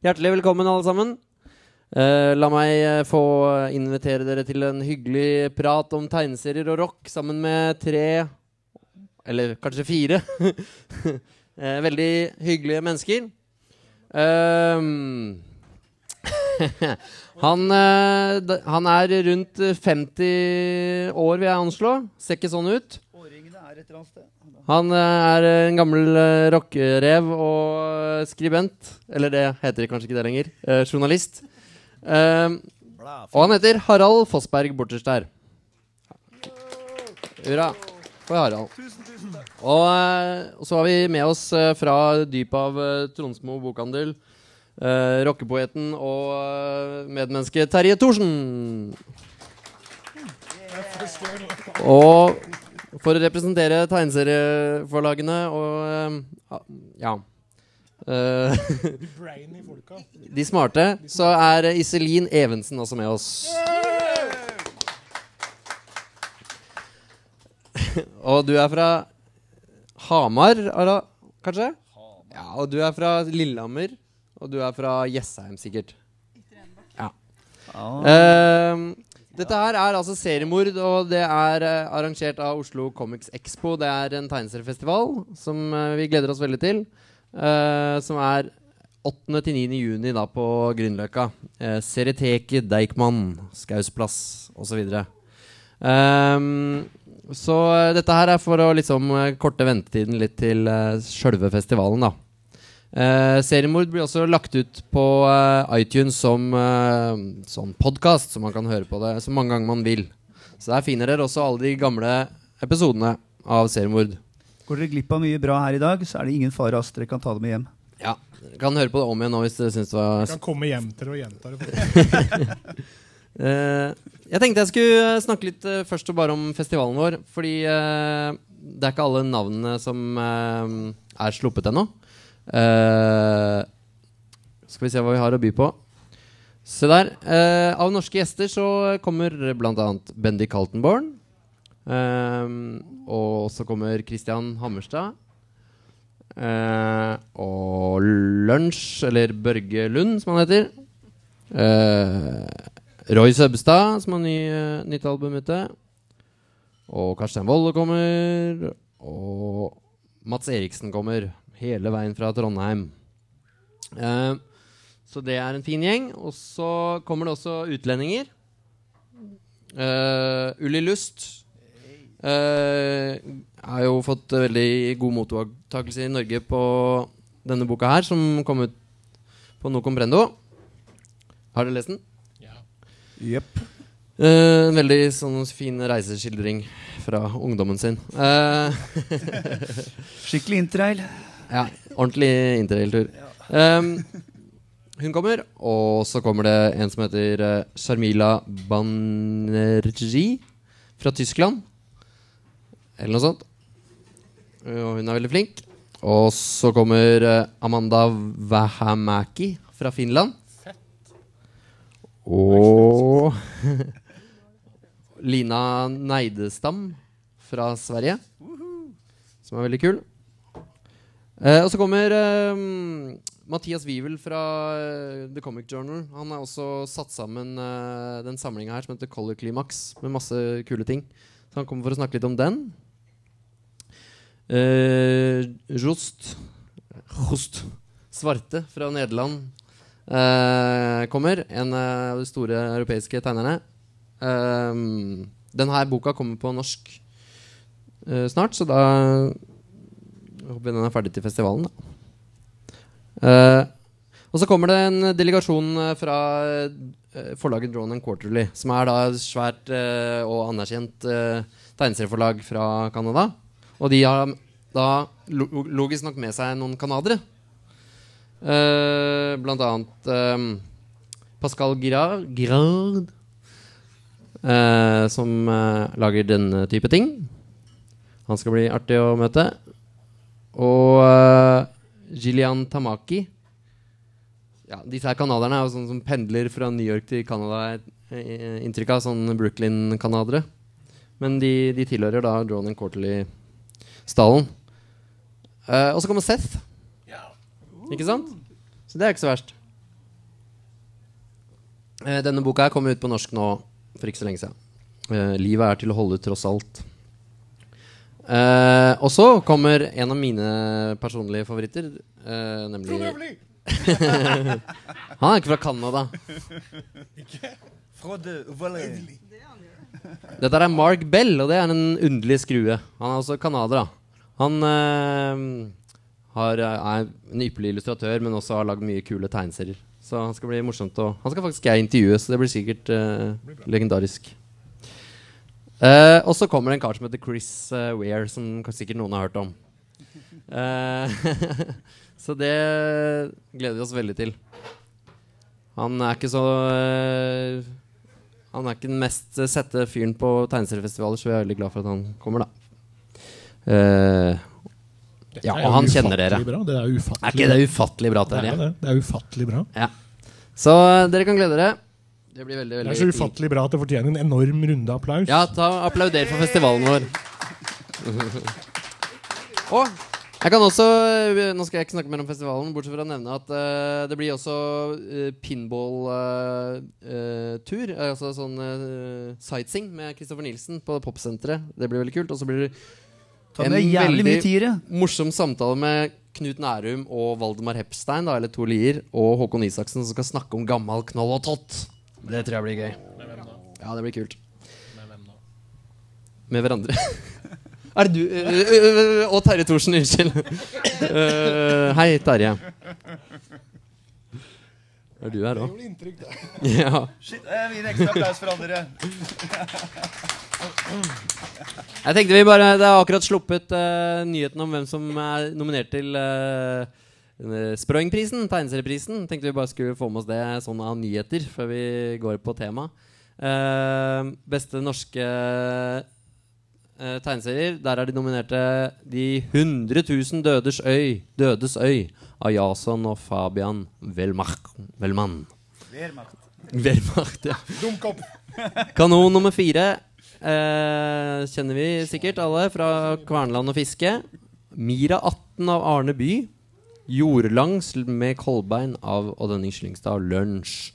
Hjertelig velkommen, alle sammen. Eh, la meg eh, få invitere dere til en hyggelig prat om tegneserier og rock sammen med tre, eller kanskje fire, eh, veldig hyggelige mennesker. Ehm, han, eh, han er rundt 50 år, vil jeg anslå. Ser ikke sånn ut. Han eh, er en gammel uh, rockerev og eh, skribent. Eller det heter kanskje ikke det lenger. eh, journalist. Eh, og han heter Harald Fossberg borterst der. Hurra for Harald. Og, eh, så har vi med oss eh, fra dypet av uh, Tronsmo bokhandel uh, rockepoeten og eh, medmennesket Terje Thorsen. Og for å representere tegneserieforlagene og eh, ja eh, de smarte, så er Iselin Evensen også med oss. og du er fra Hamar, Ara, kanskje? Ja, og du er fra Lillehammer. Og du er fra Jessheim, sikkert. Ja. Ehm, dette her er altså seriemord, og det er eh, arrangert av Oslo Comics Expo. Det er en tegneseriefestival som eh, vi gleder oss veldig til. Uh, som er 8. til 9. juni da på Grünerløkka. Uh, Serieteket, Deichman, Skausplass osv. Um, så eh, dette her er for å liksom korte ventetiden litt til uh, sjølve festivalen, da. Uh, seriemord blir også lagt ut på uh, iTunes som uh, sånn podkast, så man kan høre på det så mange ganger man vil. Så der finner dere også alle de gamle episodene av seriemord. Går dere glipp av mye bra her i dag, så er det ingen fare. Dere kan ta det med hjem. Ja, dere kan høre på det om igjen nå hvis dere syns det var Jeg kan komme hjem til det og gjenta det. Eh, jeg tenkte jeg skulle eh, snakke litt eh, først og bare om festivalen vår. Fordi eh, det er ikke alle navnene som eh, er sluppet ennå. Eh, skal vi se hva vi har å by på. Se der. Uh, av norske gjester så kommer bl.a. Bendy Kaltenborn. eh, og så kommer Christian Hammerstad. Og Lunsj, eller Børge Lund, som han heter. Roy Søbstad, som har ny, nytt album ute. Og Karstein Wolle kommer. Og Mats Eriksen kommer. Hele veien fra Trondheim. Eh, så det er en fin gjeng. Og så kommer det også utlendinger. Uh, Uli Lust uh, har jo fått eh, veldig god mottakelse i Norge på denne boka her, som kom ut på No Comprendo. Har dere lest den? Ja. Yep. Uh, en veldig sånn fin reiseskildring fra ungdommen sin. Eh, Skikkelig interrail. Ja, ordentlig interrailtur. Um, hun kommer, og så kommer det en som heter uh, Sharmila Banerjee fra Tyskland. Eller noe sånt. Uh, Og hun er veldig flink. Og så kommer uh, Amanda Vahamaki fra Finland. Og Lina Neidestam fra Sverige. Som er veldig kul. Eh, og så kommer eh, Mathias Wivel fra eh, The Comic Journal. Han har også satt sammen eh, den samlinga her som heter Color Climax, med masse kule ting. Så han kommer for å snakke litt om den. Eh, Jost Jost Svarte fra Nederland eh, kommer. En av de store europeiske tegnerne. Denne boka kommer på norsk snart, så da håper den er ferdig til festivalen. Da. Uh, og så kommer det en delegasjon eh, fra eh, forlaget Drone and Quarterly, som er da svært uh, og anerkjent uh, tegneserieforlag fra Canada. Og de har da lo logisk nok med seg noen canadiere. Uh, blant annet eh, Pascal Girard, Girard uh, som uh, lager denne type ting. Han skal bli artig å møte. Og uh, Gillian Tamaki. Ja, disse her canadierne er jo sånn som pendler fra New York til Canada. eh, Inntrykk av sånn Brooklyn-canadere. Men de, de tilhører da Drone and Quarterly-stallen. Uh, og så kommer Seth. Ikke sant? Så det er ikke så verst. Uh, denne boka her kommer ut på norsk nå for ikke så lenge siden. Uh, 'Livet er til å holde ut tross alt'. Eh, og så kommer en av mine personlige favoritter, uh, nemlig! Han er ikke fra Canada. Dette er Mark Bell, og det er en underlig skrue. Han er også canadier. Han uh, har, er en ypperlig illustratør, men også har lagd mye kule tegneserier. Så han skal bli morsomt å Han skal faktisk jeg intervjue, så det blir sikkert legendarisk. Eh, og så kommer det en kar som heter Chris uh, Weir, som sikkert noen har hørt om. Uh, så det gleder vi oss veldig til. Han er ikke så Han er ikke den mest sette fyren på tegneseriefestivaler, så vi er veldig glad for at han kommer, da. Ja, og han kjenner dere. Bra. Det er ufattelig er ikke det ufattelig bra, Det er, det. det er ufattelig bra. Ja. Så dere kan glede dere. Det blir veldig, Det er så ufattelig bra at det fortjener en enorm runde applaus. Ja, ta applauder for festivalen vår. Og jeg kan også eh, Nå skal jeg ikke snakke mer om festivalen, bortsett fra å nevne at uh, det blir også uh, pinball-tur. altså sånn uh, sightseeing med Christopher Nielsen på Popsenteret. Det blir veldig kult. Og så blir det en veldig tid, ja. morsom samtale med Knut Nærum og Valdemar Hepstein, da, eller Tor Lier, og Håkon Isaksen, som skal snakke om gammal knoll og tott. Det tror jeg blir gøy. Ja, det blir kult. Med hvem da? Med hverandre. er det du øh, Og Terje Thorsen, unnskyld. Uh, hei, Terje. Er du her Det òg? gjorde inntrykk, det. Ja. Shit, jeg vil gi en ekstra applaus for andre. Jeg tenkte vi bare Det er akkurat sluppet uh, nyheten om hvem som er nominert til uh, Sprøyngprisen, tegneserieprisen. Tenkte vi bare skulle få med oss det sånn av nyheter før vi går på tema. Uh, beste norske uh, tegneserier. Der er de nominerte De 100 000 dødes øy, Dødes øy av Jason og Fabian Welmach, Wellmann. Wehrmacht, ja. Dumkopp. Kanon nummer fire Uh, kjenner vi sikkert alle fra Kverneland og fiske. Mira 18 av Arne By. Jordlangs med Kolbein av Odd Henning Slyngstad og Lunsj.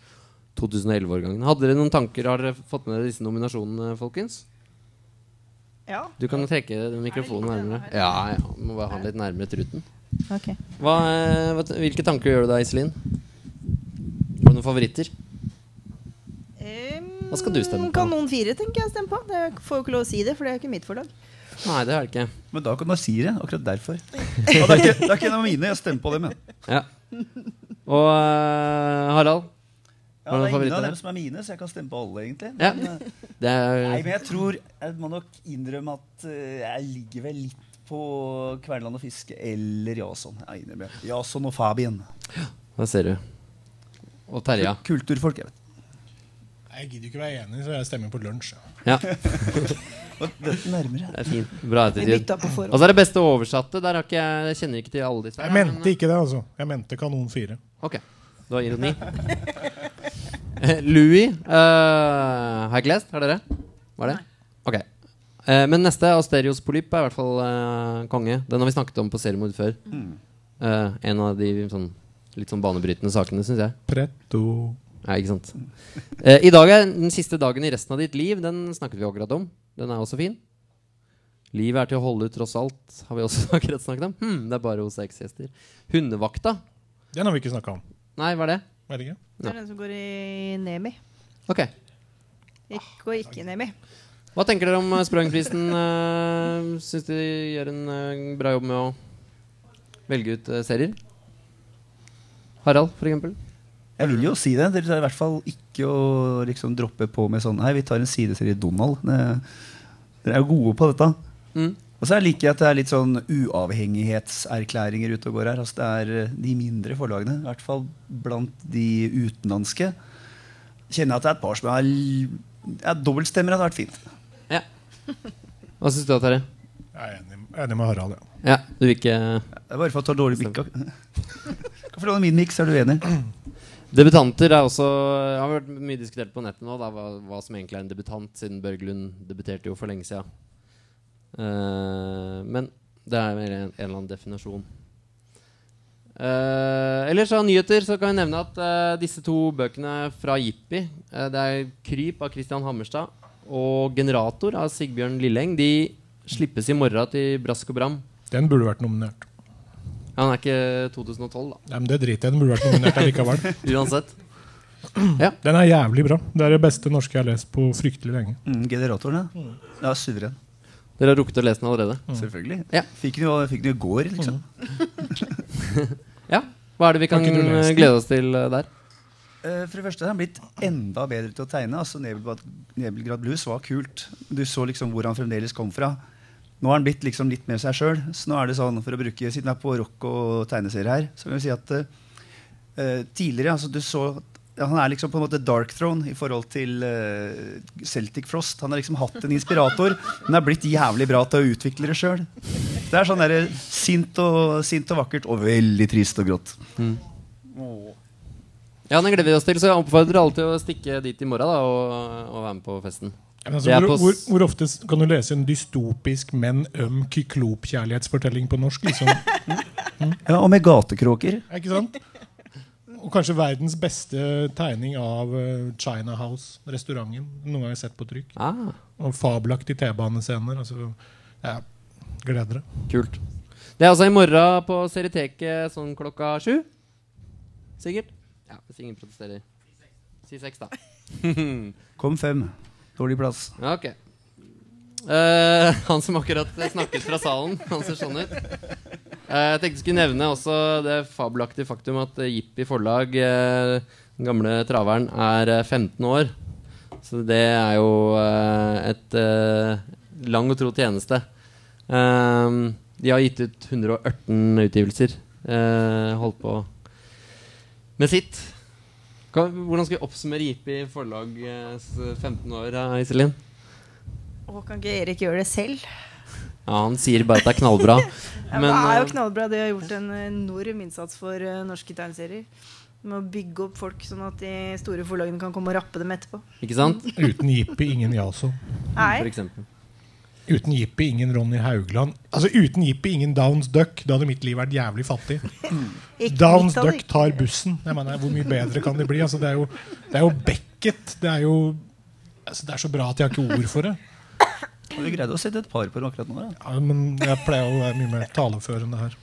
2011-årgangen. Hadde dere noen tanker? Har dere fått med dere disse nominasjonene, folkens? Ja. Du kan jo trekke mikrofonen nærmere. Ja, ja. Må bare ha den litt nærmere truten. Ok. Hva, hvilke tanker gjør du deg, Iselin? Har du noen favoritter? Hva skal du stemme på? Kanon 4 tenker jeg å stemme på. Det får jo ikke lov å si det, for det er jo ikke mitt forlag. Nei, det er det ikke. Men da kan du si det. Akkurat derfor. Og det, er ikke, det er ikke en av mine. Jeg stemmer på dem. Ja. Ja. Og uh, Harald? Ja, det er ingen av dem som er mine, så jeg kan stemme på alle, egentlig. Ja. Men, eh, Det er Nei, men jeg tror Jeg må nok innrømme at eh, jeg ligger vel litt på Kverneland og Fiske eller Jason. Jeg innrømmer. Jason og Fabien. Ja, der ser du. Og Terja. Kulturfolk, jeg vet. Jeg gidder ikke være enig, så jeg stemmer på lunsj. Ja, nærmere. det er fint. Bra ettertid. attitude. Og så er det beste oversatte. Der har ikke jeg, jeg kjenner ikke til alle disse. Jeg mente men- ikke det, altså. Jeg mente Kanon 4. Ok, det var ironi. Eh, Louis uh, har jeg ikke lest. Har dere? Var det? Ok. Uh, men neste, Asterios Polyp, er i hvert fall uh, konge. Den har vi snakket om på seriemord før. Eh, en av de sånn, litt sånn banebrytende sakene, syns jeg. Pretto. Ja, ikke sant. Eh, I dag er den siste dagen i resten av ditt liv. Den snakket vi akkurat om. Den er også fin. Livet er til å holde ut tross alt, har vi også akkurat snakket om. Hm, det er bare hos eksgjester. Hundevakta. Den har vi ikke snakka om. Nei, hva er det? Vet ikke. Det er den som går i Nemi. Ok. Ikke og ikke Nemi. Hva tenker dere om uh, Sprøyngprisen? Uh, Syns de gjør en eh, bra jobb med å velge ut eh, serier? Harald, for eksempel? Jeg vil jo si det. Dere tar i hvert fall ikke å liksom droppe på med sånn Nei, vi tar en sideserie Donald. Dere er jo gode på dette. Mm. Og så liker jeg at det er litt sånn uavhengighetserklæringer ute og går her. Altså det er eh, de mindre forlagene, i hvert fall blant de utenlandske. Kjenner jeg at det er et par som er ja, Dobbeltstemmer hadde vært fint. Ja. Hva syns du, da, Terje? Jeg er enig, enig med Harald. Ja. Ja, du vil ikke Det er bare for å ta dårlig mikk. Hvorfor låne min miks, er du enig? Debutanter er også har vært mye diskutert på nettet nå, da, hva, hva som egentlig er en debutant, siden Børglund debuterte jo for lenge siden. Uh, men det er en, en eller annen definasjon. Uh, ellers av nyheter så kan vi nevne at uh, disse to bøkene fra Jippi, uh, det er 'Kryp' av Christian Hammerstad og 'Generator' av Sigbjørn Lilleng, de slippes i morgen til Brask og Bram. Den burde vært nominert. Han er ikke 2012, da. Nei, men Det driter jeg i. Den burde vært nominert likevel. Uansett. Den er jævlig bra. Det er det beste norske jeg har lest på fryktelig lenge. Mm, generatoren, ja. ja. Suveren. Dere har rukket å lese den allerede? Selvfølgelig. Ja. Fikk den jo, fikk den jo i går, liksom. Ja. Hva er det vi kan den? glede oss til eh, der? Eh, For det første har han blitt enda bedre til å tegne. Altså Nebelgrad, Nebelgrad Blues var kult. Du så liksom hvor han fremdeles kom fra. Nå har han blitt liksom litt mer seg sjøl. Så nå er det sånn, for å bruke, siden jeg er på rock og tegneserie her, så vil jeg si at uh, tidligere altså du så ja, Han er liksom på en måte Dark Throne i forhold til uh, Celtic Frost. Han har liksom hatt en inspirator, men er blitt jævlig bra til å utvikle det sjøl. Det er sånn der, sint, og, sint og vakkert og veldig trist og grått. Ja, Den gleder vi oss til, så jeg oppfordrer alle til å stikke dit i morgen da, og, og være med på festen. Men Altså, hvor, hvor, hvor ofte kan du lese en dystopisk, men øm kyklop-kjærlighetsfortelling på norsk? liksom? Ja, og med gatekråker. Ikke sant? Og kanskje verdens beste tegning av eh, China House, restauranten. Noen har jeg sett på trykk. Ah, Og fabelaktige T-banescener. Altså, ja, gleder dere. kult. Det er altså i morgen på Serieteket sånn klokka sju. Sikkert? Ja, Hvis ingen protesterer. Si seks, da. Kom fem. Dårlig plass. Ok. Uh, han som akkurat snakket fra salen. Han ser sånn ut. Uh, jeg tenkte jeg skulle nevne også det fabelaktige faktum at eh, Jippi forlag, uh, den gamle traveren, er eh, 15 år. Så det er jo eh, et eh, lang og tro tjeneste. Eh, de har gitt ut 118 utgivelser. Eh, holdt på med sitt. Hvordan skal vi oppsummere Jippi forlags 15 år, eh, Iselin? Håkan kan ikke Erik gjøre det selv? Ja, han sier bare at det er knallbra. Ja, Men, det er jo eh, knallbra. De har gjort en enorm innsats for eh, norske tegneserier. Med å bygge opp folk sånn at de store forlagene kan komme og rappe dem etterpå. Ikke sant? Uten Jippi, ingen Yaso. Nei. For eksempel. Uten Jippi, ingen Ronny Haugland. Altså Uten Jippi, ingen Downs Duck. Da hadde mitt liv vært jævlig fattig. Downs Duck tar bussen. Jeg mener, Hvor mye bedre kan det bli? Altså, det, er jo, det er jo Beckett. Det er jo altså, Det er så bra at jeg har ikke ord for det. Og vi greide å sette et par på det akkurat nå. Da. Ja, men jeg pleier å være mye mer taleførende her.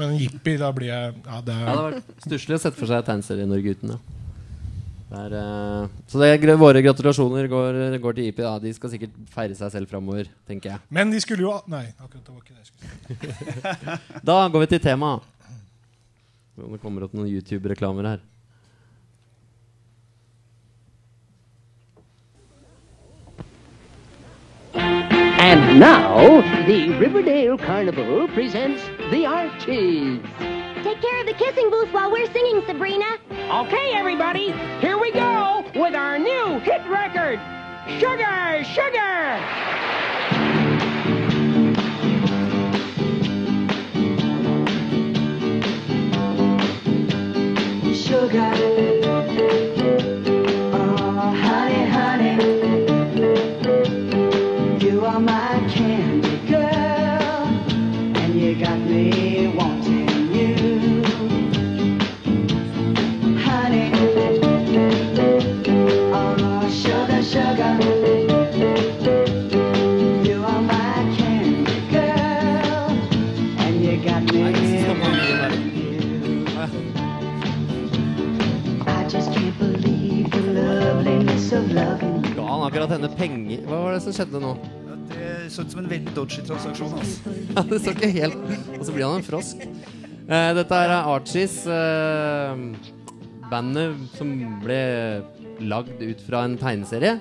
Men Jippi, da blir jeg Ja, det Ja, er hadde vært stusslig å sette for seg Tegneserie-Norge uten. Ja. Det er, eh, så det er, våre gratulasjoner går, går til IP. Da. De skal sikkert feire seg selv framover, tenker jeg. Men de skulle jo Nei, akkurat det var ikke det jeg skulle si. Da går vi til temaet. Det kommer opp noen YouTube-reklamer her. And now, the Riverdale Carnival presents the Archies. Take care of the kissing booth while we're singing, Sabrina. Okay, everybody, here we go with our new hit record, Sugar, Sugar! Sugar, Ga han akkurat henne penger? Hva var det som skjedde nå? Det så ut som en veldig dodgy transaksjon. Altså. Ja, det så ikke helt Og så blir han en frosk. Eh, dette er Archies. eh, bandet som ble lagd ut fra en tegneserie.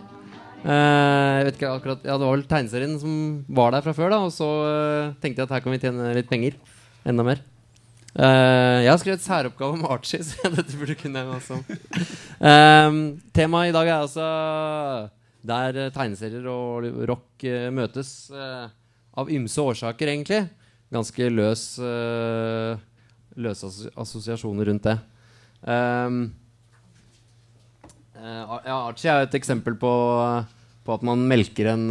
Eh, jeg vet ikke akkurat Ja, det var vel tegneserien som var der fra før, da. Og så eh, tenkte jeg at her kan vi tjene litt penger. Enda mer. Eh, jeg har skrevet særoppgave om Archie, så Dette burde kunne jeg også. Um, temaet i dag er altså der eh, tegneserier og rock uh, møtes uh, av ymse årsaker, egentlig. Ganske løs løse asso- assosiasjoner rundt det. Um, ja, Archie er et eksempel på, på at man melker en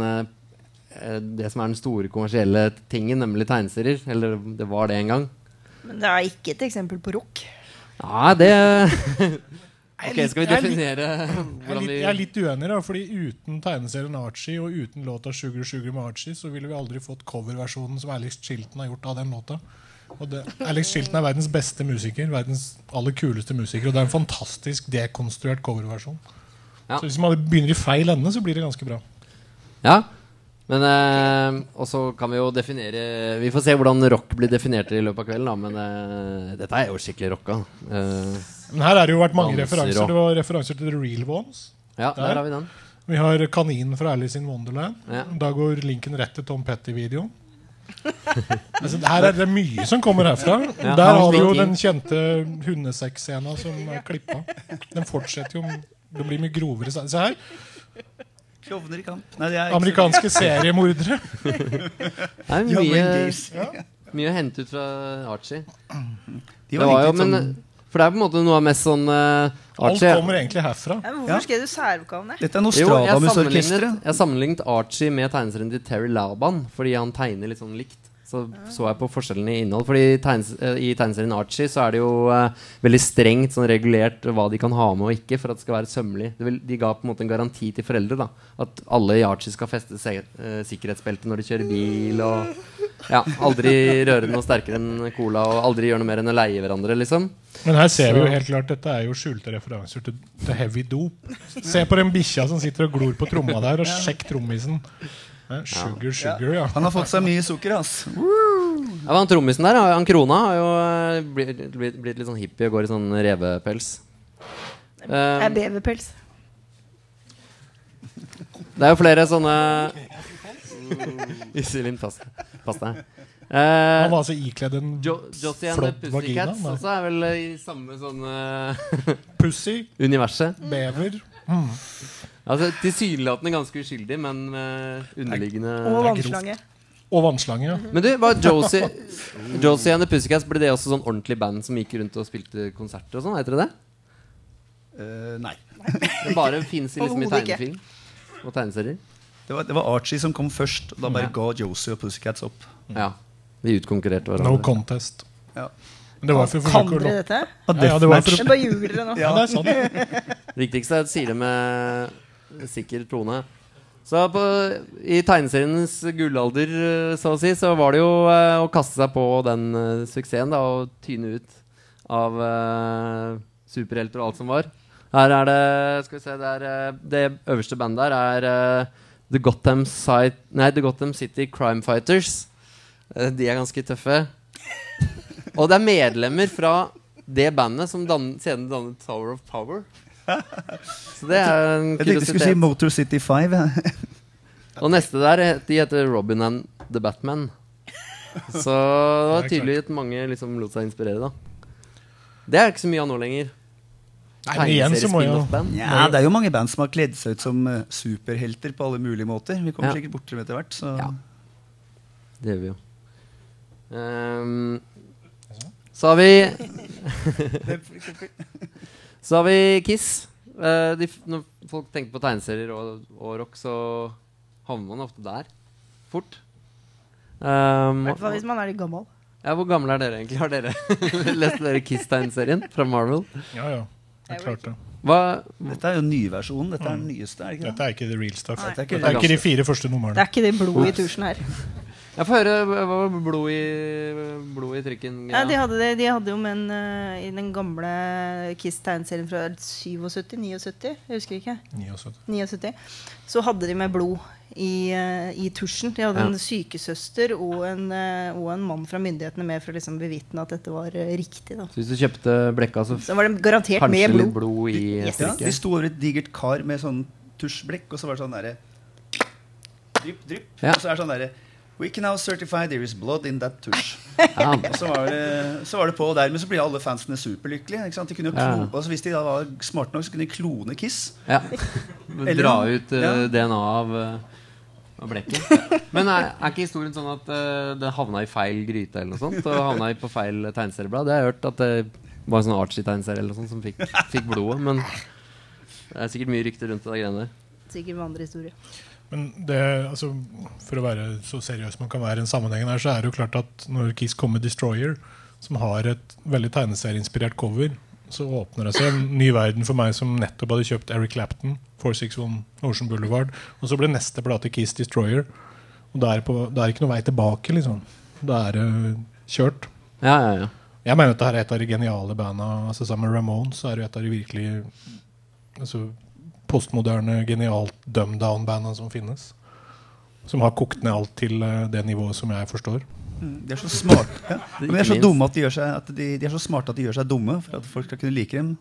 det som er den store kommersielle tingen, nemlig tegneserier. Eller det var det en gang. Men det er ikke et eksempel på rock. Nei, det Ok, skal vi er definere er, hvordan vi jeg er litt uenig, da, fordi uten tegneserien Archie og uten låta 'Sugar Sugar' med Archie, så ville vi aldri fått coverversjonen som Alex Chilton har gjort av den låta. Og det, Alex Chilton er verdens beste musiker, verdens aller kuleste musiker, og det er en fantastisk dekonstruert coverversjon. Ja. Så hvis man begynner i feil ende, så blir det ganske bra. Ja. Men eh, Og så kan vi jo definere Vi får se hvordan rock blir definert i løpet av kvelden, da. Men eh, dette er jo skikkelig rocka. Eh, Men her har det jo vært mange Danser referanser. Det var referanser til The Real Ones. ja, Der. der har vi den. Vi har kaninen fra Alice in Wonderland. Ja. Da går linken rett til Tom Petty-videoen. altså, her er det mye som kommer herfra. Ja, Der har vi jo den kjente hundesexscena som er klippa. Den fortsetter jo Det blir mye grovere. Se her. Klovner i kamp. Nei, er Amerikanske seriemordere. Det er mye, mye å hente ut fra Archie. De Det var var jo, men, sånn, for det er på en måte noe av mest sånn eh, Alt kommer egentlig herfra. Ja, hvorfor Ja. skrev du særoppgavene? Dette er jeg Nostradamus-orkesteret. jeg sammenlignet Archie med tegneserien til Terry Laban fordi han tegner litt sånn likt. Så så jeg på forskjellen i innhold. Fordi i, tegnes, eh, I tegneserien Archie så er det jo eh, veldig strengt sånn regulert hva de kan ha med og ikke for at det skal være sømmelig. Vil, de ga på en måte en garanti til foreldre. da At alle i Archie skal feste se, eh, sikkerhetsbelte når de kjører bil. Og ja, aldri røre noe sterkere enn cola og aldri gjøre noe mer enn å leie hverandre. liksom Men her ser vi jo helt klart dette er jo skjulte referanser til, til heavy dop. Se på den bikkja som sitter og glor på tromma der, og sjekk trommisen. Sugar, sugar, ja. Han har fått seg mye sukker, ass. Ja, han Trommisen der, han Krona, har jo eh, blitt, blitt, blitt litt sånn hippie og går i sånn revepels. Det er Eh, beverpels. det er jo flere sånne Iselin, pass, pass deg. Eh, Han var altså ikledd en jo, the flott vagina. Pussycats også er vel i samme sånn eh, Pussy, universet. bever. Altså Tilsynelatende ganske uskyldig, men med underliggende Og vannslange. Og vannslange. ja. Men du, var Josie, Josie and the Pussycats Ble det også sånn ordentlig band som gikk rundt og spilte konserter og sånn? Heter det det? Uh, nei. Det bare fins liksom i tegnefilm og tegneserier? Det var, det var Archie som kom først. Og da bare Ja. ga Josie og Pussycats opp. Ja. De utkonkurrerte hverandre. No contest. Ja. Men det var for Kan dere dette? Ja, ja, det var for Jeg bare ljuger dere nå. Ja, det er sant. Det viktigste er at sier det med sikker tone. Så på, i tegneseriens gullalder, eh, så å si, så var det jo eh, å kaste seg på den eh, suksessen da, og tyne ut av eh, superhelter og alt som var. Her er det Skal vi se Det, er, eh, det øverste bandet der er eh, The, Gotham Site, nei, The Gotham City Crime Fighters. De er ganske tøffe. Og det er medlemmer fra det bandet som dan senere dannet Tower of Power. Så det er en Jeg tenkte du skulle si. Motor City 5. Og neste der, de heter Robin and The Batman. Så det var tydelig at mange liksom lot seg inspirere, da. Det er ikke så mye av nå lenger. Nei, men igjen så må jo Ja, det er jo mange band som har kledd seg ut som eh, superhelter på alle mulige måter. Vi kommer Ja. sikkert bort til dem etter hvert. Så. Ja. Det gjør vi jo. Um, så har vi Så har vi Kiss. Uh, de, når folk tenker på tegneserier og, og rock, så havner man ofte der. Fort. Um, I hvert fall hvis man er litt gammel. ja, hvor gamle er dere egentlig? Har dere lest dere Kiss-tegneserien fra Marvel? Ja, ja. Det er klart det. Hva, Dette er jo nyversjonen. Dette er den nyeste. er ikke det? Dette er ikke the real stuff. Nei. Dette er ikke Det er ikke de fire første Det er ikke det blodet i tusjen her. jeg får høre hva var blod i, blod i trykken. Ja, de hadde det De hadde jo med en eh, i den gamle Kiss-tegneserien fra 77? 79? Jeg husker ikke. 79. 79. Så hadde de med blod i, uh, i tusjen. De hadde Ja. en sykesøster og en, uh, og en mann fra myndighetene med for å liksom bevitne at dette var riktig. Da. Så hvis du kjøpte blekka, så Så var det garantert med blod. blod i Yes. Ja, de sto over et digert kar med sånn tusjblekk, og så var det sånn derre Drypp, drypp. Ja. Og så er det sånn derre We can now certify there is blood in that tush. Ja. Og så var, det, så var det på og dermed så blir alle fansene superlykkelige. Ikke sant? De kunne jo Ja. klo, altså Hvis de da var smarte nok, så kunne de klone Kiss. Ja. Eller Dra ut uh, Ja. DNA av, eh, av blekket. Men er, er ikke historien sånn at uh, det havna i feil gryte eller noe sånt? Og havna i på feil tegneserieblad? Det har jeg hørt at det var en sånn Archie-tegneserie eller noe sånt som fikk, fikk blodet. Men det er sikkert mye rykter rundt det greiene der. Sikkert vandrehistorie. Men det, altså, for å være så seriøs man kan være i en sammenheng her, så er det jo klart at når Kiss kommer med Destroyer, som har et veldig tegneserieinspirert cover, så åpner det seg en ny verden for meg som nettopp hadde kjøpt Eric Clapton, 461 Ocean Boulevard. Og så ble neste plate Kiss Destroyer. Og da er det, det ikke noe vei tilbake, liksom. Da er det kjørt. Ja, ja, ja. Jeg mener at dette er et av de geniale banda. Altså Sammen med Ramones er det et av de virkelig altså, postmoderne, genialt dumb-down-banda som finnes. Som har kokt ned alt til eh, det nivået som jeg forstår. De er så smarte ja. De er så dumme at de gjør seg at de, de er så smarte at de gjør seg dumme for at folk skal kunne like dem.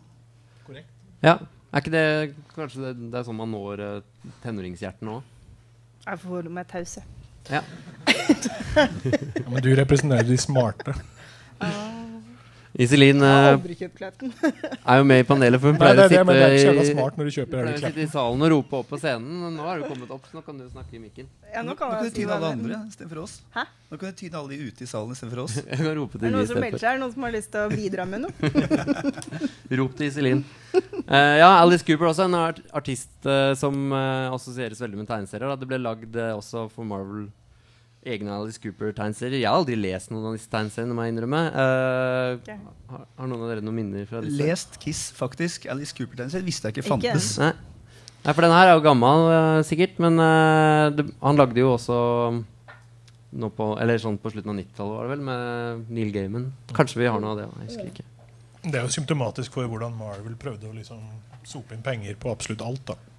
ja. Er ikke det kanskje det, det er sånn man når uh, tenåringshjertene òg? Jeg får holde meg taus. Ja. Ja, men du representerer de smarte. Iselin eh, er jo med i panelet, for hun Nei, pleier det å er det, sitte det er sitte i salen og rope opp på scenen. Nå har du kommet opp, så nå kan du snakke i mikken. Ja, nå Nå kan kan du tyne alle andre istedenfor oss. Hæ? Nå kan du tyne alle de ute i salen istedenfor oss. Jeg kan rope Er til det de noen som melder seg? Er det noen som har lyst til å bidra med noe? Rop til Iselin. Uh, ja, Alice Cooper også en art artist uh, som assosieres veldig med tegneserier. Da. Det ble lagd også for Marvel egne Alice Cooper-tegneserier. Jeg har aldri lest noen av disse tegneseriene, må jeg innrømme. Uh, okay. har, har noen av dere noen minner fra disse? Lest Kiss, faktisk. Alice Cooper-tegneserie visste jeg ikke Ikke fantes. Nei. Nei, for den her er jo gammel, uh, sikkert. Men uh, det, han lagde jo også nå på, eller sånn på slutten av 90-tallet, var det vel, med Neil Gaiman. Kanskje vi har noe av det. Jeg husker ikke. Det er jo symptomatisk for hvordan Marvel prøvde å liksom sope inn penger på absolutt alt. da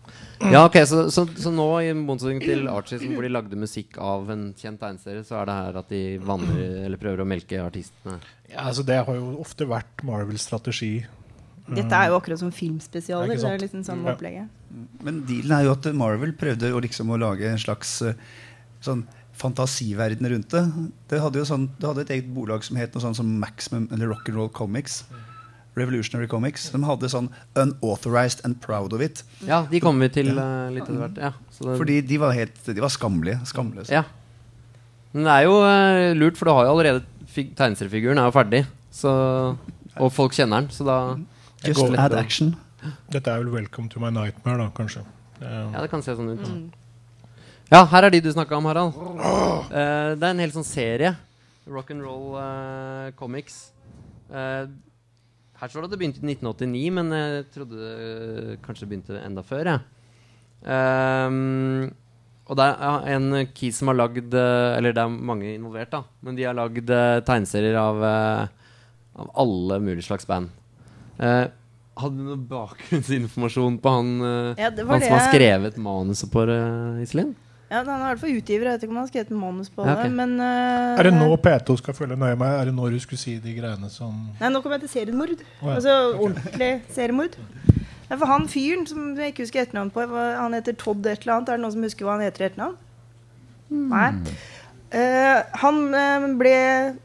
Ja, ok, Så, så, så nå, i motsetning til Archie, som hvor de lagde musikk av en kjent tegneserie, så er det her at de vanner eller prøver å melke artistene. Ja, altså Det har jo ofte vært Marvels strategi. Dette er jo akkurat som filmspesialer. Det er Det er liksom liksom opplegget. Ja. Men dealen er jo at Marvel prøvde å liksom å lage en slags eh, sånn fantasiverden rundt det. Det hadde jo sånn, det hadde et eget bolag som het noe sånt som Maximum eller Rock'n'Roll Comics. Revolutionary Comics. De hadde sånn Unauthorized and Proud of It. Ja, de kommer vi til uh, litt etter hvert. Ja, så det, Fordi de var helt De var skammelige. Skamløse. ja. Men det er jo uh, lurt, for du har jo allerede fig tegneseriefiguren er jo ferdig. Så, og folk kjenner den, så da Just går- add action. Dette er vel 'Welcome to my nightmare', da, kanskje. Eh, Ja, det kan se sånn ut. Ja, her er de du snakka om, Harald. Uh, det er en hel sånn serie. Rock and roll uh, comics. Eh, her står det at det begynte i 1989, men jeg trodde det kanskje begynte enda før. Ja. Um, og det er en key som har lagd eh, Eller det er mange involvert, da. Men de har lagd eh, tegneserier av, eh, av alle mulige slags band. Uh, hadde du noe bakgrunnsinformasjon på han, Ja, han som har skrevet manuset på det, Iselin? Ja, Han er i hvert fall utgiver. Jeg vet ikke om han har skrevet manus på Ja, det. ok. Men uh, Er det nå P2 skal følge nøye med? Er det nå du skulle si de greiene som Nei, nå kommer jeg til seriemord. Oh, ja. Altså ordentlig seriemord. Ja, for han fyren som jeg ikke husker etternavn på, han heter Todd et eller annet. Er det noen som husker hva han heter i etternavn? Nei. Eh, han eh, ble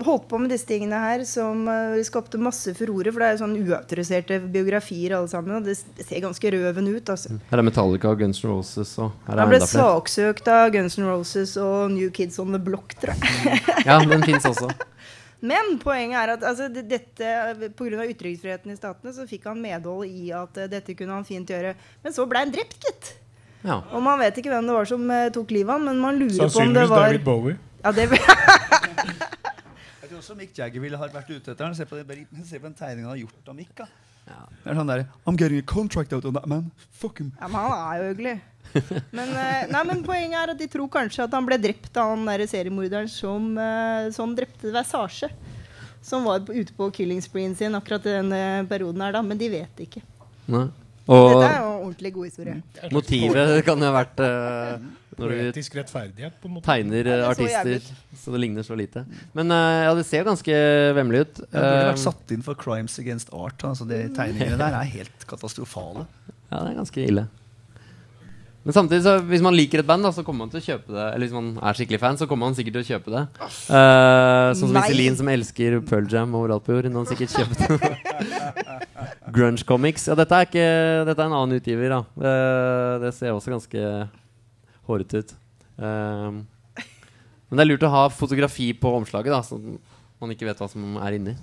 holdt på med disse tingene her som eh, skapte masse furore. For det er jo sånn uautoriserte biografier alle sammen. Og det, ser ganske røven ut. Altså. Her er Metallica og Guns N' Roses og her er Han ble enda saksøkt av Guns N' Roses og New Kids on the Block, tror jeg. Ja, den fins også. Men poenget er at altså, det- dette, pga. ytringsfriheten i statene så fikk han medhold i at dette kunne han fint gjøre. Men så ble han drept, gitt. Ja. Og man vet ikke hvem det var som tok livet av han, men man lurer på om det Sannsynligvis var David Bowie. Ja, det, Jeg tror også Mick Jagger ville ha vært ute etter den. Se på, det, se på den tegningen han har gjort av Mick. Da. Det er sånn der, I'm getting a contract out on that man. Fuck him. ja, Men han er jo hyggelig. Men, eh, nei, men poenget er at de tror kanskje at han ble drept av han der seriemorderen som, eh, som drepte Versasje. Som var på, ute på killing spreen sin akkurat i denne perioden her, da. Men de vet ikke. Nei. Og Dette er jo en ordentlig god historie. motivet kan jo ha vært eh, når du rettferdighet, på en måte. tegner eh, Ja, det så jævlig artister så det ligner så lite. Men eh, ja, det ser ganske vemmelig ut. Det burde Eh, vært satt inn for crimes against art. Altså, de tegningene der er helt katastrofale. Ja, det er ganske ille. Men samtidig, så hvis man liker et band, da, så kommer man til å kjøpe det. Eller hvis man er skikkelig fan, så kommer man sikkert til å kjøpe det. Eh, sånn som Nei. Iselin, som elsker Pearl Jam overalt på jord. Hun har sikkert kjøpt Grunge Comics. Ja, dette er, ikke, dette er en annen utgiver, da. Eh, det ser også ganske hårete ut. Um, men det er lurt å ha fotografi på omslaget, da, sånn man ikke vet hva som er inni.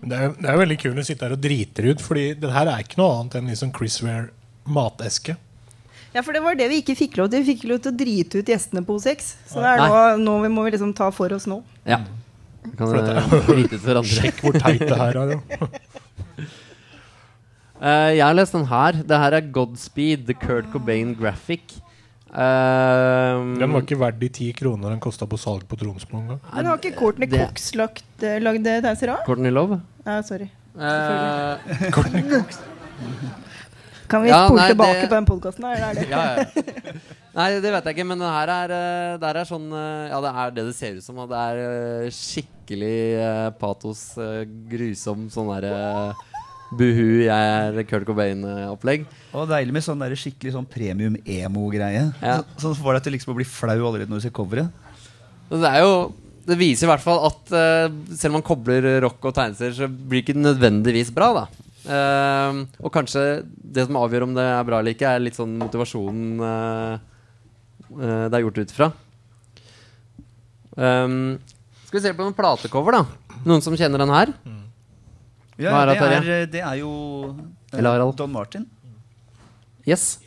Men det er, det er veldig kult å sitte her og drite ut, Fordi det her er ikke noe annet enn liksom Chris Ware mateske. Ja, for det var det vi ikke fikk lov til. Vi fikk lov til å drite ut gjestene på O6. Så det er noe, nå vi må liksom ta for oss nå. Ja. Kan vite ut hverandre. Sjekk hvor teit det her er. Eh, jeg har lest den her. Det her er Godspeed, The Kurt Cobain Graphic. Eh, Den var ikke verdt de ti kroner den kosta på salg på Tromsø engang. Men har ikke Courtney Cox lagt, eh, lagd tegneserier òg? Courtney Love. Ja, sorry. Eh, Kan vi Ja, spole nei, tilbake det- på den podkasten? Eller er det? ja, ja. Nei, det vet jeg ikke, men det her er, eh, der er sånn Ja, det er det det ser ut som. Og det er skikkelig patos, grusom sånn derre Buhu, jeg er Kurt Cobain-opplegg. Og deilig med sånn der skikkelig sånn premium emo-greie. Ja. Så- Sånn får deg til liksom å bli flau allerede når du ser coveret. Det er jo Det viser i hvert fall at uh, selv om man kobler rock og tegneserier, så blir det ikke nødvendigvis bra, da. uh, og kanskje det som avgjør om det er bra eller ikke, er litt sånn motivasjonen uh, det er gjort ut ifra. Um, skal vi se på en platecover, da? Noen som kjenner den her? Ja, det, er, det er jo uh, Don Martin. Yes.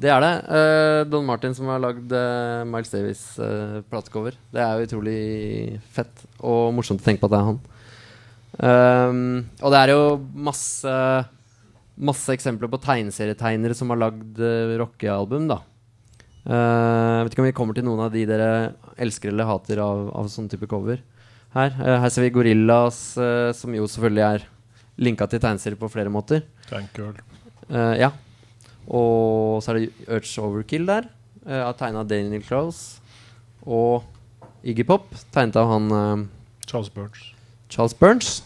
Det er det. Uh, Don Martin som har lagd uh, Miles Davis uh, platecover. Det er jo utrolig fett og morsomt å tenke på at det er han. Um, og det er jo masse Masse eksempler på tegneserietegnere som har lagd uh, rockealbum. da Uh, vet ikke om vi kommer til noen av de dere elsker eller hater av, av sånn type cover. Her, Eh, her ser vi Gorillas, eh, som jo selvfølgelig er linka til tegneserier på flere måter. Tank Girl. Eh, ja. Og så er det Urge Overkill der, uh, tegna Daniel Close. Og Iggy Pop, tegnet av han Charles Burns. Charles Burns.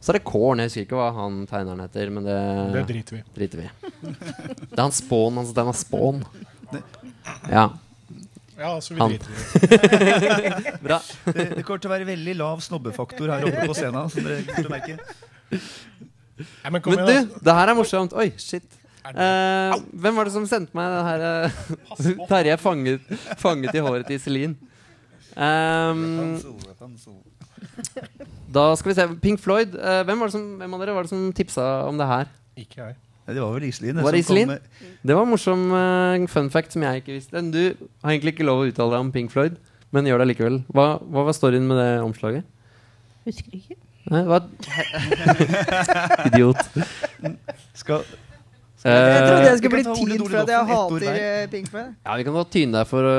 Så er det Korn. Jeg husker ikke hva han tegneren heter, men det, Det driter vi i. driter vi. Det er han Spawn. Han er Spawn. Ja, Ja, så vi Han. driter i det. bra. Det, det kommer til å være veldig lav snobbefaktor her oppe på scenen. Som dere kommer til å merke. Ja, men Men igjen, du, det her er morsomt. Oi, shit. Eh, hvem var det som sendte meg det her eh, Terje fanget, fanget i håret til Iselin. Um, da skal vi se. Pink Floyd. eh, hvem, var det som, hvem av dere var det som tipsa om det her? Ikke jeg. Det var vel Iselin. Var det Iselin? Det var en morsom uh, fun fact som jeg ikke visste. Du har egentlig ikke lov å uttale deg om Pink Floyd, men gjør det likevel. Hva, hva var storyen med det omslaget? Husker ikke. Nei, hva Idiot. Skal, Jeg trodde Eh, jeg skulle bli tynt for at jeg hater eh, Pink Floyd. ja, vi kan godt tyne deg for å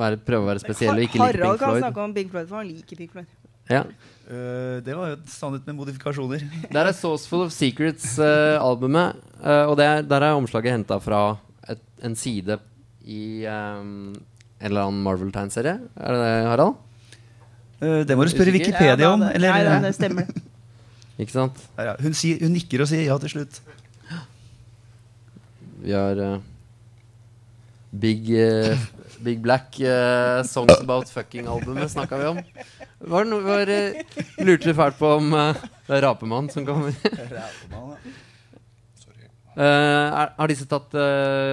være, prøve å være spesiell og ikke like Harald kan snakke om Pink Floyd, for han liker Pink Floyd. Ja. Uh, det var jo et sannhet med modifikasjoner. Der er Sauceful of Secrets-albumet. og det er, der er omslaget henta fra et, en side i um, en eller annen Marvel-tegnserie. Er det det, Harald? Det må du spørre Usikker? Wikipedia Ja, om. Eller, Nei, da, det stemmer. Ikke sant? Ja, ja. hun, sier, hun nikker og sier ja til slutt. Vi har eh, Big, eh, Big Black uh, Songs About Fucking-albumet snakka vi om. Var det noe, var, uh, lurte du fælt på om uh, det er Rapemann som kommer? Eh, er, har disse tatt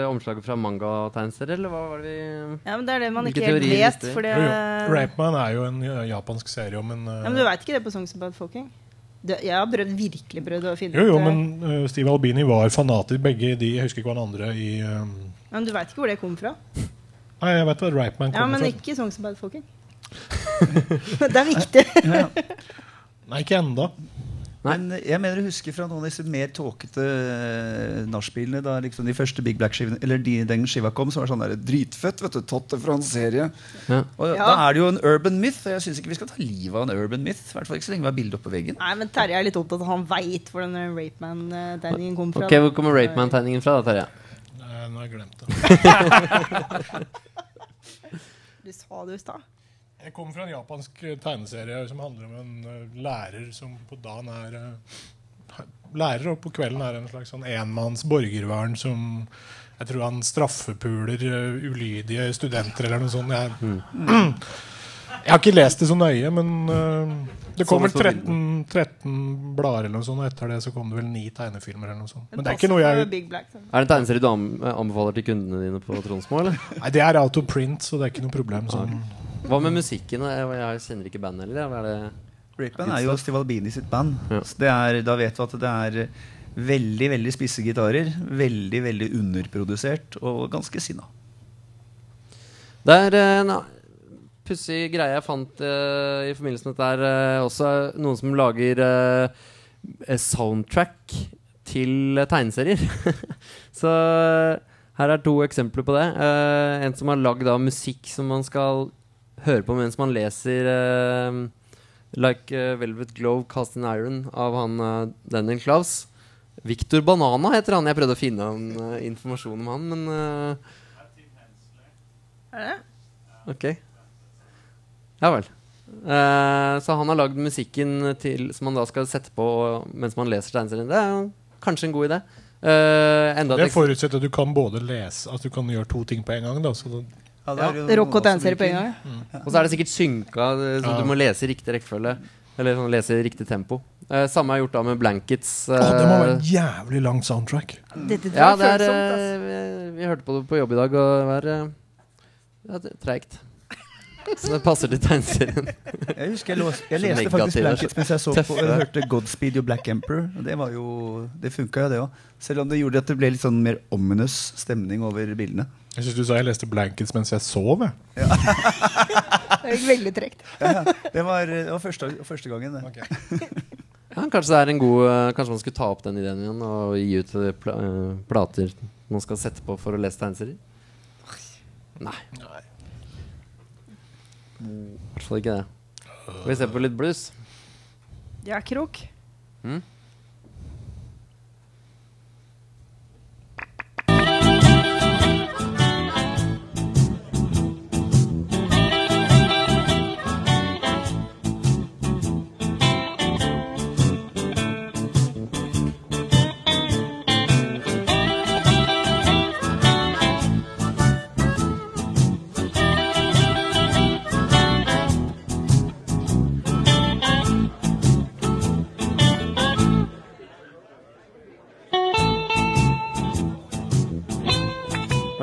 omslaget fra manga-tegneserier, eller hva var det vi Ja, men Det er det man ikke helt vet. For det, Jo, jo. Rapeman er jo en ja, japansk serie om en uh, ja, men du veit ikke det på Songs About Fucking? Jeg har prøvd, virkelig prøvd å finne Jo, jo, ut det. men uh, Steve Albini var fanatisk. Begge de, jeg husker ikke hva han andre i um, Ja, men du veit ikke hvor det kom fra? Nei, jeg vet hva Rapeman Ja, kommer men fra. ikke Songs About Fucking. det er viktig. Nei, ikke enda. Nei. Men jeg mener å huske fra noen av disse mer tåkete uh, nachspielene da liksom de første Big Black-skivene Eller de, den skiva kom, som var sånn der dritfett. vet du, Totte fra en serie. Ja. Og Ja. Da er det jo en urban myth, og jeg syns ikke vi skal ta livet av en urban myth. I hvert fall ikke så lenge vi har bilde oppe på veggen. Nei, men Terje er litt opptatt av at han veit hvor Rape Rapeman-tegningen kom fra. Ok, Hvor kommer Rapeman-tegningen fra, da, Terje? Nei, nå har jeg glemt det. Du sa det i stad. Jeg kommer fra en japansk tegneserie som handler om en eh, lærer som på dagen er eh, Lærer, og på kvelden er en slags sånn enmanns borgervern som jeg tror han straffepuler eh, ulydige studenter eller noe sånt. Jeg, jeg har ikke lest det så nøye, men uh, det kom vel Sånn er 13, 13 blader eller noe sånt, og etter det så kom det vel ni tegnefilmer eller noe sånt. Men det er ikke noe jeg. Er det en tegneserie du anbefaler til kundene dine på Tronsmo, eller? Nei, det er out of print, så det er ikke noe problem. Sånn. Hva med musikken? Jeg, jeg kjenner ikke bandet heller. Hva er det? Rapeman er jo Steve Albini sitt band. Ja. Så det er, da vet du at det er veldig veldig spisse gitarer. Veldig veldig underprodusert og ganske sinna. Det er eh, en pussig greie jeg fant uh, i forbindelse med dette her. uh, også noen som lager eh, eh, soundtrack til eh, tegneserier. Så eh, her er to eksempler på det. Eh, en som har lagd da musikk som man skal høre på mens man leser eh, Like eh, Velvet Glove Cast in Iron av han Daniel Klaus. Victor Banana heter han. Jeg prøvde å finne en, uh, informasjon om han, men uh, Er det? Ok. Ja vel. Eh, så han har lagd musikken til, som man da skal sette på mens man leser tegneserien. Det er jo kanskje en god idé. Eh, enda et Det forutsetter at du kan både lese At du kan gjøre to ting på en gang. Da, så det, Ja, det er Rock og tegneserie på en gang. gang. Og så er det sikkert synka, eh, så Ja. du må lese i riktig rekkefølge. Eller sånn, lese i riktig tempo. Eh, samme er gjort da med Blankets. Å, det må være en jævlig lang soundtrack. Dette tror ja, det er er eh, vi, vi hørte på det på jobb i dag, og det var eh, er treigt. Så det passer til tegneserien. Jeg husker jeg, lås, jeg leste faktisk Blankets mens jeg så på og hørte Godspeed og Black Emperor. Og det var jo Det funka jo, det òg. Selv om det gjorde at det ble litt sånn mer ominous stemning over bildene. Jeg syns du sa jeg leste Blankets mens jeg sov. Jeg. Det gikk veldig tregt. Ja, det var, det var første, første gangen, det. Ja, kanskje det er en god eh, Kanskje man skulle ta opp den ideen igjen og gi ut pl eh, plater man skal sette på for å lese tegneserier? Nei. I hvert fall ikke det. Skal vi se på litt blues? Ja, krok. Mm.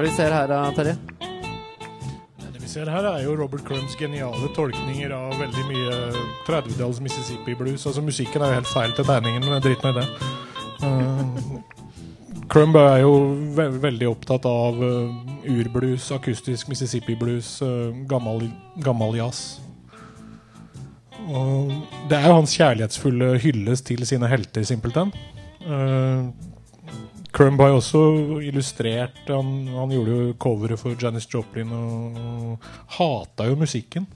Er det vi ser her, da, Terje? Det vi ser her, er jo Robert Crumbs geniale tolkninger av veldig mye 30-talls Mississippi blues. Altså Musikken er jo helt feil til tegningen, men drit nå i det. Uh, Crumb er jo ve veldig opptatt av uh, urblues, akustisk Mississippi blues, uh, gammel, gammel jazz. Og det er jo hans kjærlighetsfulle hyllest til sine helter, simpelthen. Uh, Crumb har jo også illustrert Han, han gjorde jo coveret for Janis Joplin og, og hata jo musikken.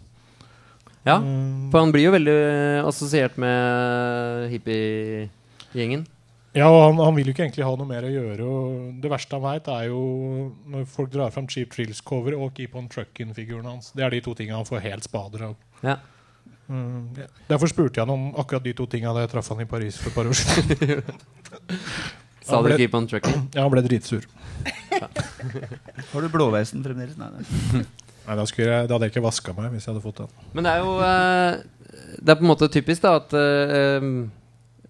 Ja, Mm. for han blir jo veldig assosiert med hippiegjengen. Ja, og han, han vil jo ikke egentlig ha noe mer å gjøre. Og det verste han veit, er jo når folk drar fram Cheap Trills-cover og Keep On Truckin'-figuren hans. Det er de to tingene han får helt spader av. Ja. Mm, ja. Derfor spurte jeg han om akkurat de to tinga da jeg traff han i Paris for et par år siden. Sa du 'keep on trucking'? Ja, han ble dritsur. Har du blåveisen fremdeles? Nei, nei. Nei, da, skulle jeg, da hadde jeg ikke vaska meg hvis jeg hadde fått den. Men det er jo eh, Det er på en måte typisk da at eh,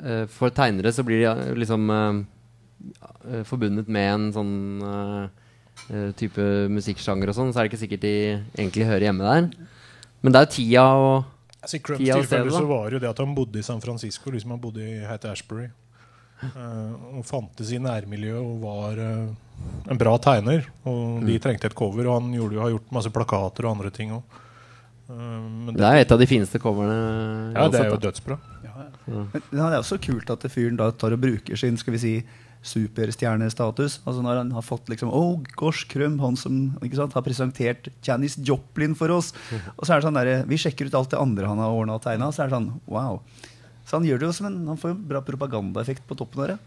eh, for tegnere så blir de eh, liksom eh, eh, forbundet med en sånn eh, eh, type musikksjanger og sånn, så er det ikke sikkert de egentlig hører hjemme der. Men det er jo tida og Altså, I Crumps tilfelle så var det jo det at han bodde i San Francisco, liksom han bodde i Hat Ashbury. Eh, og fantes i nærmiljøet og var eh, en bra tegner. Og de trengte et cover, og han gjorde, har gjort masse plakater og andre ting òg. men Det er et av de fineste coverne. ja, det er jo dødsbra. Men det er også kult at fyren da tar og bruker sin skal vi si, superstjernestatus. Altså Når han har fått liksom Oh, gosh, Krøm, han som ikke sant, har presentert Janis Joplin for oss. Og så er det sånn der, Vi sjekker ut alt det andre han har ordna og tegna. Så er det sånn, wow. Så han gjør det jo som en, han får jo bra propagandaeffekt på toppen av det.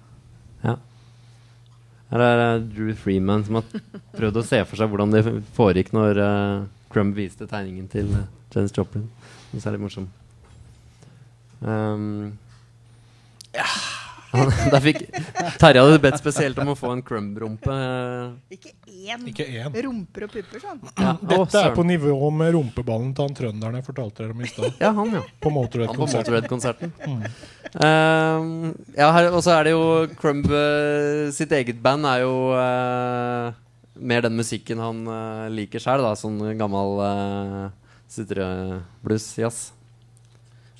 Ja. Her er eh, Drew Freeman som har prøvd å se for seg hvordan det foregikk når uh, Crumb viste tegningen til uh, Janis Joplin. Det er litt morsom. Um, han, der fikk Terje hadde bedt spesielt om å få en Crumb-rumpe. Ikke én Ikke én. rumper og pupper, sånn. Ja, Dette er på nivå med rumpeballen til han trønderen jeg fortalte dere om i stad. Ja, han, ja. På Han på Motorhead-konserten. Motorhead-konserten. Um, ja, og så er det jo Crumb uh, sitt eget band er jo uh, mer den musikken han eh, liker sjøl, da. Sånn gammel uh, sutreblues-jazz.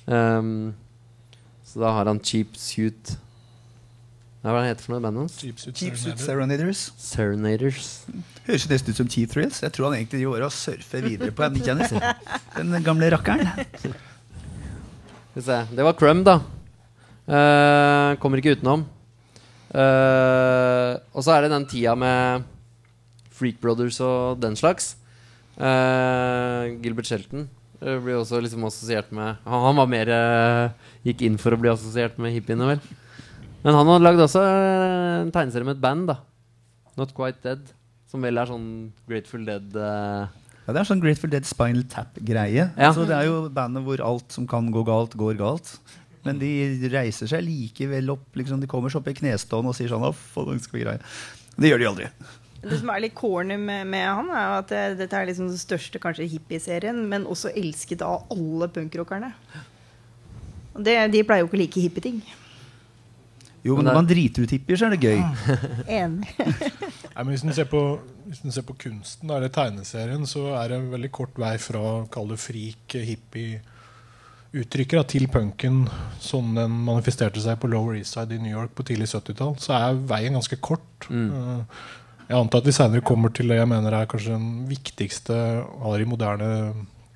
Um, så da har han Cheap Suit Hva er det han heter for noe bandet hans? Cheap Suit Cheap Suit Serenaders. Serenaders. Høres nesten ut som T-Thrills. Jeg tror han egentlig gjorde å surfe videre på Den gamle rakkeren. Skal vi se. Det var Crumb, da. Uh, kommer ikke utenom. Uh, og så er det den tida med Freak Brothers og den slags. Uh, Gilbert Shelton blir også liksom assosiert med Han, var mer Gikk inn for å bli assosiert med hippiene, vel. Men han har lagd også eh, en tegneserie med et band, da. Not Quite Dead. Som vel er sånn Grateful Dead uh... Ja, det er sånn Grateful Dead Spinal Tap-greie. Ja. Altså, det er jo bandet hvor alt som kan gå galt, går galt. Men de reiser seg likevel opp. Liksom, de kommer seg opp i knestående og sier sånn det gjør de aldri. Det som er litt corny med, med han, er jo at det, dette er liksom den største kanskje hippieserien, men også elsket av alle punkrockerne. Og det, de pleier jo ikke å like hippieting. Jo, men når man driter ut hippier, så er det gøy. Enig. Nei, men hvis du ser på, ser på kunsten, da, eller tegneserien, så er det en veldig kort vei fra å kalle det freak, eh, hippie uttrykket da, til punken sånn den manifesterte seg på Lower East Side i New York på tidlig 70-tall, så er veien ganske kort. Mm. Jeg antar at vi seinere kommer til det jeg mener er kanskje den viktigste av de moderne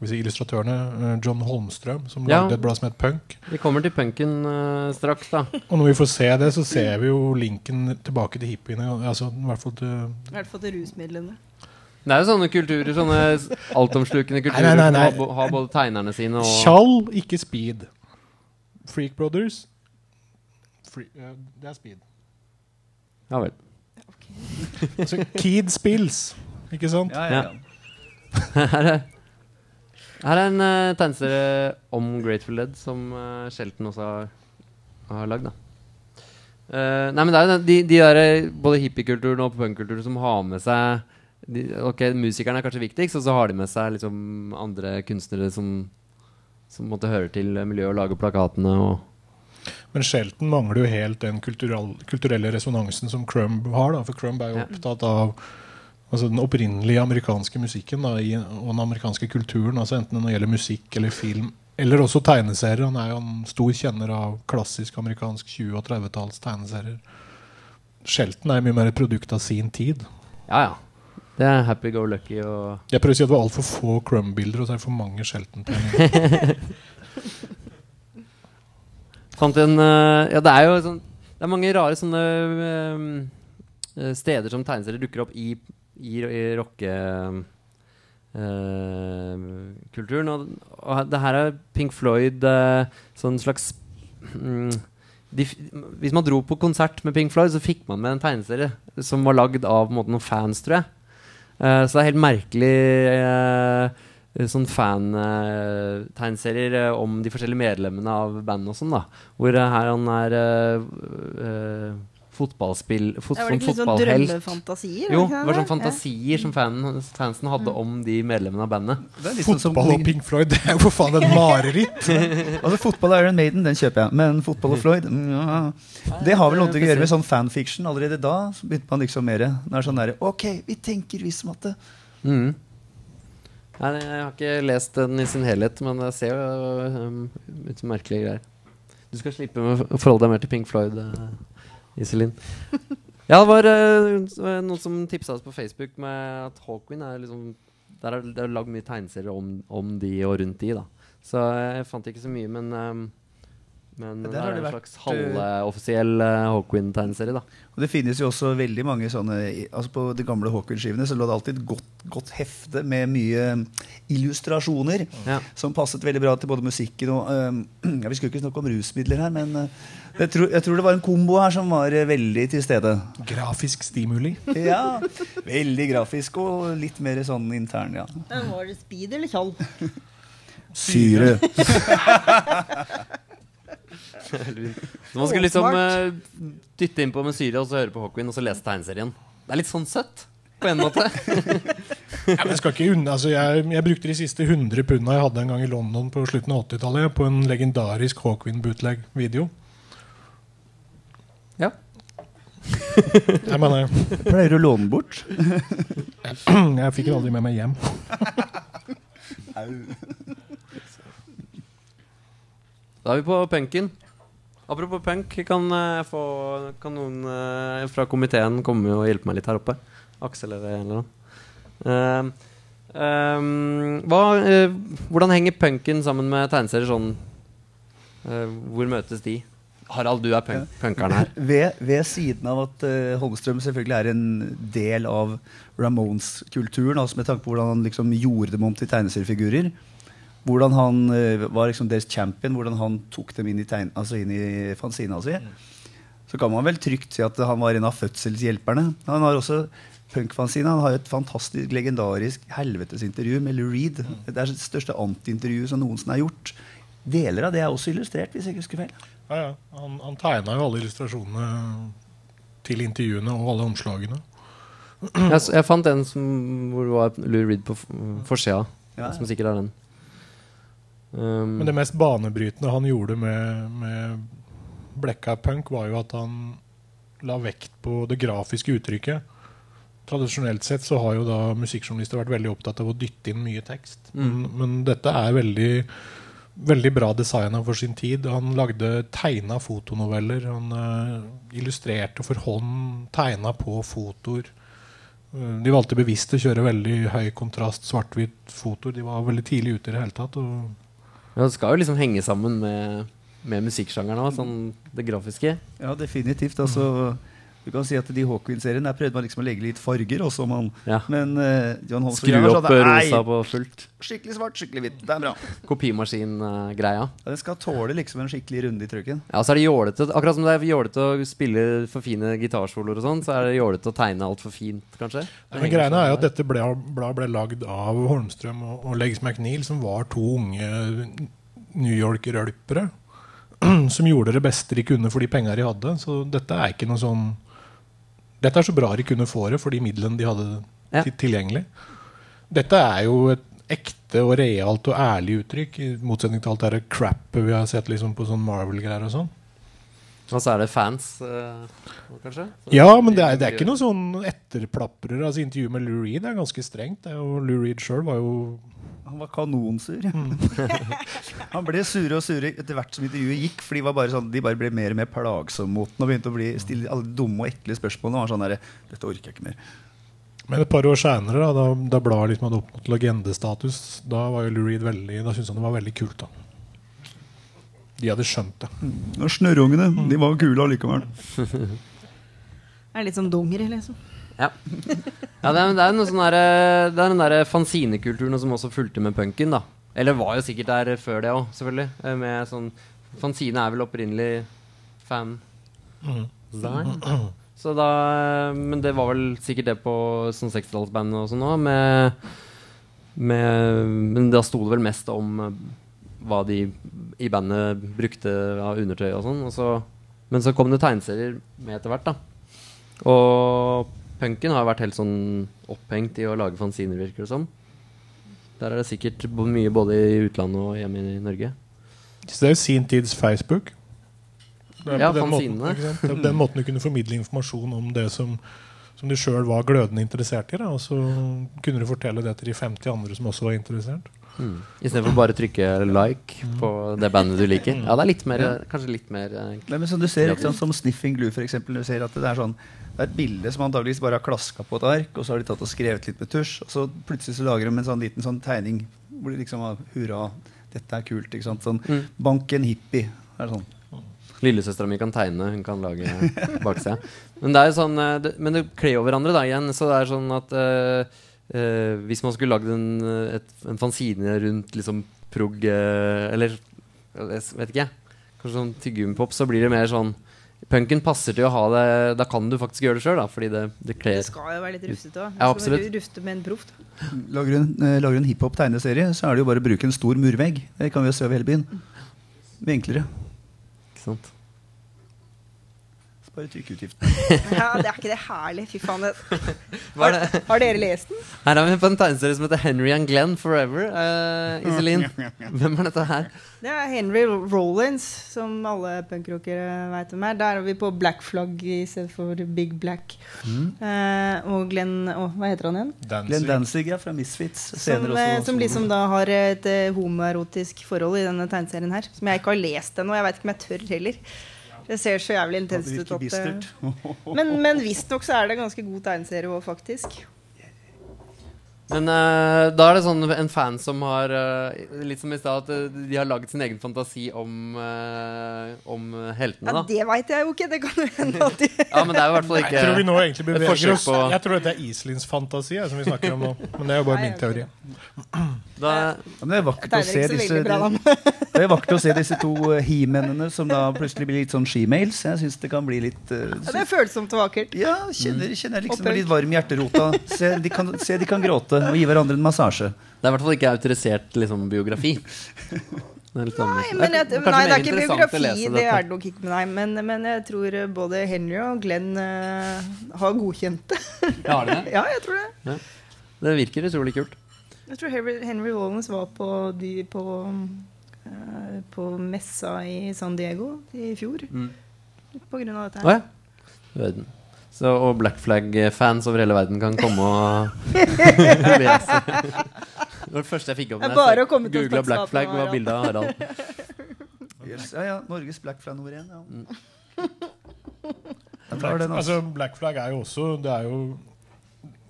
si, illustratørene, eh, John Holmstrøm, som Ja. lagde et blad som het Punk. Vi kommer til punken uh, straks, da. Og når vi får se det, så ser vi jo linken tilbake til hippiene. Altså, i hvert fall til I hvert fall til rusmidlene. Det er jo sånne kulturer, sånne altomslukende kulturer. Nei, nei, nei, nei. som Har, har både tegnerne sine og Tjall, ikke speed. Freak Brothers Free, uh, Det er speed. Ja vel. Altså, Kid Spills, ikke sant? Ja, ja, ja. Her er, en uh, tegneserie om Grateful Dead som uh, Shelton også har, har lagd. Eh, nei, men det er jo de, de der, både hippiekulturen og punkkulturen som har med seg de, Ok, Musikerne er kanskje viktigst, og så har de med seg liksom andre kunstnere som Som måtte høre til miljøet og lage plakatene og Men Shelton mangler jo helt den kulturelle resonansen som Crumb har. Da, for Crumb er jo Ja. opptatt av altså, den opprinnelige amerikanske musikken da, i, og den amerikanske kulturen. Altså, enten det gjelder musikk eller film, eller også tegneserier. Han er jo en stor kjenner av klassisk amerikansk 20- og 30-talls tegneserier. Shelton er mye mer et produkt av sin tid. Ja, ja. Det er happy go lucky og Jeg prøver å si at det var altfor få Crumb-bilder, og så er det for mange Shelton-tegninger. Fant en eh, Ja, det er jo sånn Det er mange rare sånne eh, eh, steder som tegneserier dukker opp i, i, i rockekulturen. og, og det her er Pink Floyd uh, sånn slags mm, de, Hvis man dro på konsert med Pink Floyd, så fikk man med en tegneserie som var lagd av måte, noen fans, tror jeg. Uh, så det er helt merkelig uh, sånn fan-tegneserier eh, om de forskjellige medlemmene av bandet og sånn, da. Hvor eh, her han er eh, eh, fotballspill... Fot, Det var det ikke litt sånn drømmefantasier? Jo, det var sånn fantasier fantasier som fan, fansen hadde om de medlemmene av bandet. Det sånn Fotball og Pink Floyd, det er jo for faen et mareritt! Altså Fotball og Iron Maiden den kjøper jeg, men fotball og Floyd mm, ja. Det har vel noe til å gjøre med sånn fanfiction. Allerede da så begynte man liksom mer Det er sånn derre Ok, vi tenker visst det Mm. Nei, jeg har ikke lest den i sin helhet, men jeg ser jo um, ut som merkelige greier. Du skal slippe å forholde deg mer til Pink Floyd, uh, Iselin. Ja, det var uh, noen som tipsa oss på Facebook med at Hawkwind er liksom Der er det lagd mye tegneserier om, om de og rundt de, da. Så jeg fant ikke så mye, men um, men det er en vært, slags halvoffisiell uh, Hawkwind-tegneserie, da. Og det finnes jo også veldig mange sånne altså På de gamle Hawkwind-skivene så lå det alltid et godt, godt hefte med mye illustrasjoner. Ja. Som passet veldig bra til både musikken og øhm, ja, Vi skulle ikke snakke om rusmidler her, men uh, jeg, tror, jeg tror det var en kombo her som var uh, veldig til stede. Grafisk stimuli. Ja, Veldig grafisk og litt mer sånn intern, ja. Var det speed eller tjall? Syre. Så man skulle liksom uh, dytte innpå med syre og så høre på Hawkwind og så lese tegneserien. Det er litt sånn søtt, på en måte. Ja, men skal ikke unna, altså jeg, jeg brukte de siste 100 punda jeg hadde en gang i London på slutten av 80-tallet, på en legendarisk Hawkwind bootleg-video. ja. Jeg mener, Pleier du å låne bort? jeg fikk den aldri med meg hjem. Da er vi på punken. Apropos punk, kan, eh, få, kan noen eh, fra komiteen komme og hjelpe meg litt her oppe? Aksel eller eller annen. Eh, ehm, hva, uh, hvordan henger punken sammen med tegneserier sånn? Uh, hvor møtes de? Harald, du er punk punkeren her. Ved, ved siden av at Holmstrøm selvfølgelig er en del av Ramones-kulturen, altså med tanke på hvordan han liksom gjorde dem om til tegneseriefigurer, hvordan han eh, var liksom deres champion, hvordan han tok dem inn i, tegn, altså inn i fanzina si, så kan man vel trygt si at han var en av fødselshjelperne. Han har også punkfanzina. Han har et fantastisk legendarisk helvetesintervju med Lou Reed. Det er det største antiintervjuet som noensinne er gjort. Deler av det er også illustrert, hvis jeg ikke husker feil. Ja, ja. Han, han tegna jo alle illustrasjonene til intervjuene og alle omslagene. Jeg, jeg fant en som, hvor det var Lou Reed på forsida, Ja, som sikkert er den. Um, Men det mest banebrytende han gjorde med, med Blekka punk, var jo at han la vekt på det grafiske uttrykket. Tradisjonelt sett så har jo da musikkjournalister vært veldig opptatt av å dytte inn mye tekst. Men, men dette er veldig, veldig bra designa for sin tid. Han lagde tegna fotonoveller. Han uh, illustrerte for hånd, tegna på fotoer. Uh, De valgte bevisst å kjøre veldig høy kontrast svart-hvitt fotoer. De var veldig tidlig ute i det hele tatt. Og ja, det skal jo liksom henge sammen med, med musikksjangeren òg, sånn det grafiske. Ja, definitivt. Altså, du kan si at de Hawkwind-seriene Der prøvde man liksom å legge litt farger også, man. Ja. Men uh, John Holmes Skru opp sånn, rosa på fullt. Skikkelig svart, skikkelig hvitt. Det er bra. Kopimaskin-greia. Ja, den skal tåle liksom en skikkelig runde i trykken. Ja, så er det jålete. Akkurat som det er jålete å spille for fine gitarsoloer og sånn, så er det jålete å tegne altfor fint, kanskje. Det Men greia er jo at dette ble, ble, ble lagd av Holmstrøm og, og Legs McNeil, som var to unge New York-rølpere. Som gjorde det beste de kunne for de penga de hadde. Så dette er ikke noe sånn Dette er så bra de kunne få det for de midlene de hadde Ja. tilgjengelig. Dette er jo et ekte og realt og ærlig uttrykk, i motsetning til alt det crappet vi har sett liksom på sånn Marvel-greier og sånn. Og så er det fans, eh, kanskje? Ja, men det er, det er ikke noe sånn etterplaprer. Altså Intervjuet med Lou Reed er ganske strengt. Det er jo, Lou Reed sjøl var jo Han var kanonsur. Mm. han ble surere og surere etter hvert som intervjuet gikk, for de, var bare sånn, de bare ble mer og mer plagsomme mot den og begynte å bli, stille alle dumme og ekle spørsmål. Og han var sånn der, Dette orker jeg ikke mer. Men et par år seinere, da, da, da bladet liksom hadde oppnådd legendestatus, da var jo Lou Reed veldig Da syntes han det var veldig kult. da De hadde skjønt det. Og snørrungene, de var kule allikevel. Det er litt som dungeri, liksom. Ja. ja det, er, det er sånn der, eh, Det er den der fanzinekulturen som også fulgte med punken, da. Eller var jo sikkert der før det òg, selvfølgelig. Eh, Med sånn Fanzine er vel opprinnelig fan design. Så da eh, Men det var vel sikkert det på sånn 60-tallsband og sånn òg, Men da sto det vel mest om eh, hva de i bandet brukte av undertøy og sånn. Men så kom det tegneserier med etter hvert, da. Og punken har vært helt sånn opphengt i å lage fanziner, virker det som. Der er det sikkert mye både i utlandet og hjemme i Norge. Så det er jo sin tids Facebook. Det er Ja, på den fanzinene. ikke? Det på den måten du kunne formidle informasjon om det som, som du sjøl var glødende interessert i. Da. Og så kunne du fortelle det til de 50 andre som også var interessert. Mm. Istedenfor bare å trykke like på det bandet du liker. Ja, det er litt mer, kanskje litt mer eh, Nei, men som du ser, ikke sant, som Sniffing Glue, for eksempel, du ser at det er sånn det er et bilde som antageligvis bare har klaska på et ark, og så har de tatt og skrevet litt med tusj, og så plutselig så lager de en sånn liten sånn tegning hvor de liksom har Hurra, dette er kult. ikke sant, sånn Mm. Bank en hippie. Er det sånn. Lillesøstera mi kan tegne, hun kan lage baksida. Men det er jo sånn eh, det, Men det kler jo hverandre, da, igjen. Så det er sånn at uh, uh, hvis man skulle lagd en, et, en fanzine rundt liksom prog uh, Eller jeg vet ikke, jeg. Kanskje sånn tyggegummipop, så blir det mer sånn Punken passer til å ha det Da kan du faktisk gjøre det sjøl, fordi det, det Det skal jo være litt rufsete òg. Ja, absolutt. Rufte med en proff. Lager du en, en hiphop-tegneserie, så er det jo bare å bruke en stor murvegg. Det kan vi jo se over hele byen. Det blir enklere. Ikke sant? Spare trykkeutgifter. Ja, det er ikke det herlig? Fy faen. Er? Har dere lest den? Her er vi på en tegneserie som heter Henry and Glenn Forever. Uh, Iselin, hvem er dette her? Det er Henry Rollins, som alle punkrockere veit hvem er. Der er vi på Black Flag i stedet for Big Black. Eh, og Glenn oh, Hva heter han igjen? Glenn Danzig. Danzig ja, fra Misfits. Som, eh, også som liksom da har et homoerotisk forhold i denne tegneserien her. Som jeg ikke har lest ennå. Jeg veit ikke om jeg tør heller. Det ser så jævlig intenst ut. Men, men visstnok så er det ganske god tegneserie òg, faktisk. Men uh, da er det sånn en fan som har uh, Litt som i stad, at eh, de har laget sin egen fantasi om, om heltene, Ja, da. Det veit jeg jo ikke. Det kan jo hende at de Ja, men det er jo i hvert fall Jeg tror vi nå egentlig beveger oss på- Jeg tror dette er Iselins fantasi jeg, som vi snakker om nå. Men det er jo bare Nei, min teori. da, Ja, men det er vakkert å se ikke disse bra. Det er vakkert å se disse to he-mennene som da plutselig blir litt sånn shemales. Jeg syns det kan bli litt Ja, det er følsomt og vakkert. Ja, kjenner, kjenner liksom litt varm i hjerterota. Se de, kan, se, de kan gråte og gi hverandre en massasje. Det er i hvert fall ikke autorisert liksom, biografi. Det er Nei, men jeg, kanskje nei, det er ikke biografi. Det dette. er det nok ikke. Nei, men, men jeg tror eh, både Henry og Glenn uh, har godkjent det. Ja, det? ja, jeg tror det. Det virker utrolig kult. Jeg tror Henry, Henry Wallens var på, de, på, uh, på messa i San Diego i fjor. Mm. På grunn av dette her. ja. Verden. Så, og Black Flag-fans over hele verden kan komme og lese. Det var det første jeg fikk opp Det er bare å komme til googla Black Flag, var bildet av Harald. Yes. Ja, ja, Norges Black Flag nummer én. Ja. Black, altså. altså, Black Flag er jo også Det er jo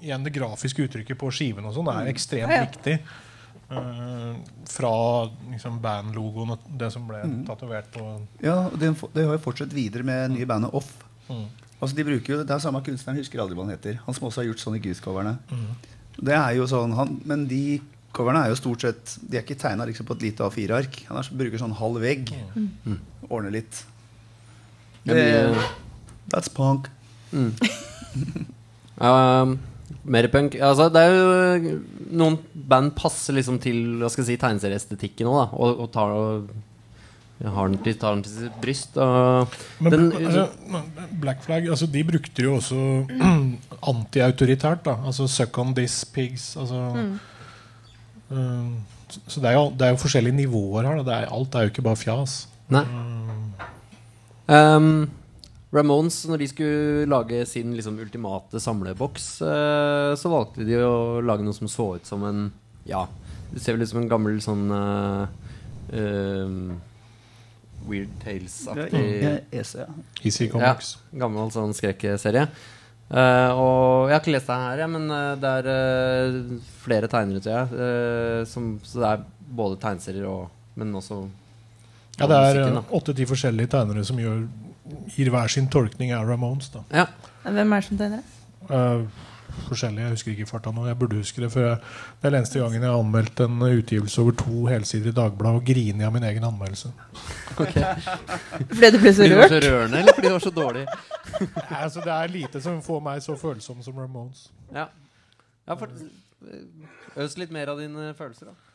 Igjen det grafiske uttrykket på skiven og sånn er ekstremt Ja, ja. viktig. Uh, fra liksom bandlogoen og det som ble tatovert på Ja, og det, det har jo fortsatt videre med nye bandet Off. Mm. Altså de bruker jo, Det er samme kunstneren, husker aldri hva han heter. Han som også har gjort sånne Goose-coverne. Det er jo sånn, han, Men de coverne er jo stort sett De er ikke tegna liksom på et lite A4-ark. Han er, bruker sånn halv vegg. Ordner litt. Det Det, that's punk. um, mer punk. Altså, det er jo Noen band passer liksom til hva skal jeg si, tegneserieestetikken òg. Og, og tar, og har den til, tar den til sitt bryst. Og Men den, altså, Black Flag altså, de brukte jo også antiautoritært. Altså Suck on this, pigs. Altså, mm. så- så det er, jo, det er jo forskjellige nivåer her. Da. Det er, alt er jo ikke bare fjas. Nei. Um, Ramones, når de skulle lage sin liksom, ultimate samleboks, uh, så valgte de å lage noe som så ut som en Ja, det ser vel ut som en gammel sånn eh, um, Weird Tales-aktig ja, EC, ja. Easy Comics. Gammel sånn skrekkserie. Uh, og jeg har ikke lest det her, ja, men uh, det er uh, flere tegnere, tror jeg. eh, som, så det er både tegneserier og Men også Ja, det er eh, åtte-ti forskjellige tegnere som gjør, gir hver sin tolkning av Ramones. da Ja. Hvem er det som tegner det? Eh, forskjellige, Jeg husker ikke farta nå. Jeg burde huske det. For jeg, det er den eneste gangen jeg har anmeldt en utgivelse over to helsider i Dagbladet og griner av min egen anmeldelse. Fordi du ble så Fordi det var så rørende, eller fordi det var så dårlig? Nei, altså, det er lite som får meg så følsom som Ramones. Ja. ja for, øs litt mer av dine følelser, da.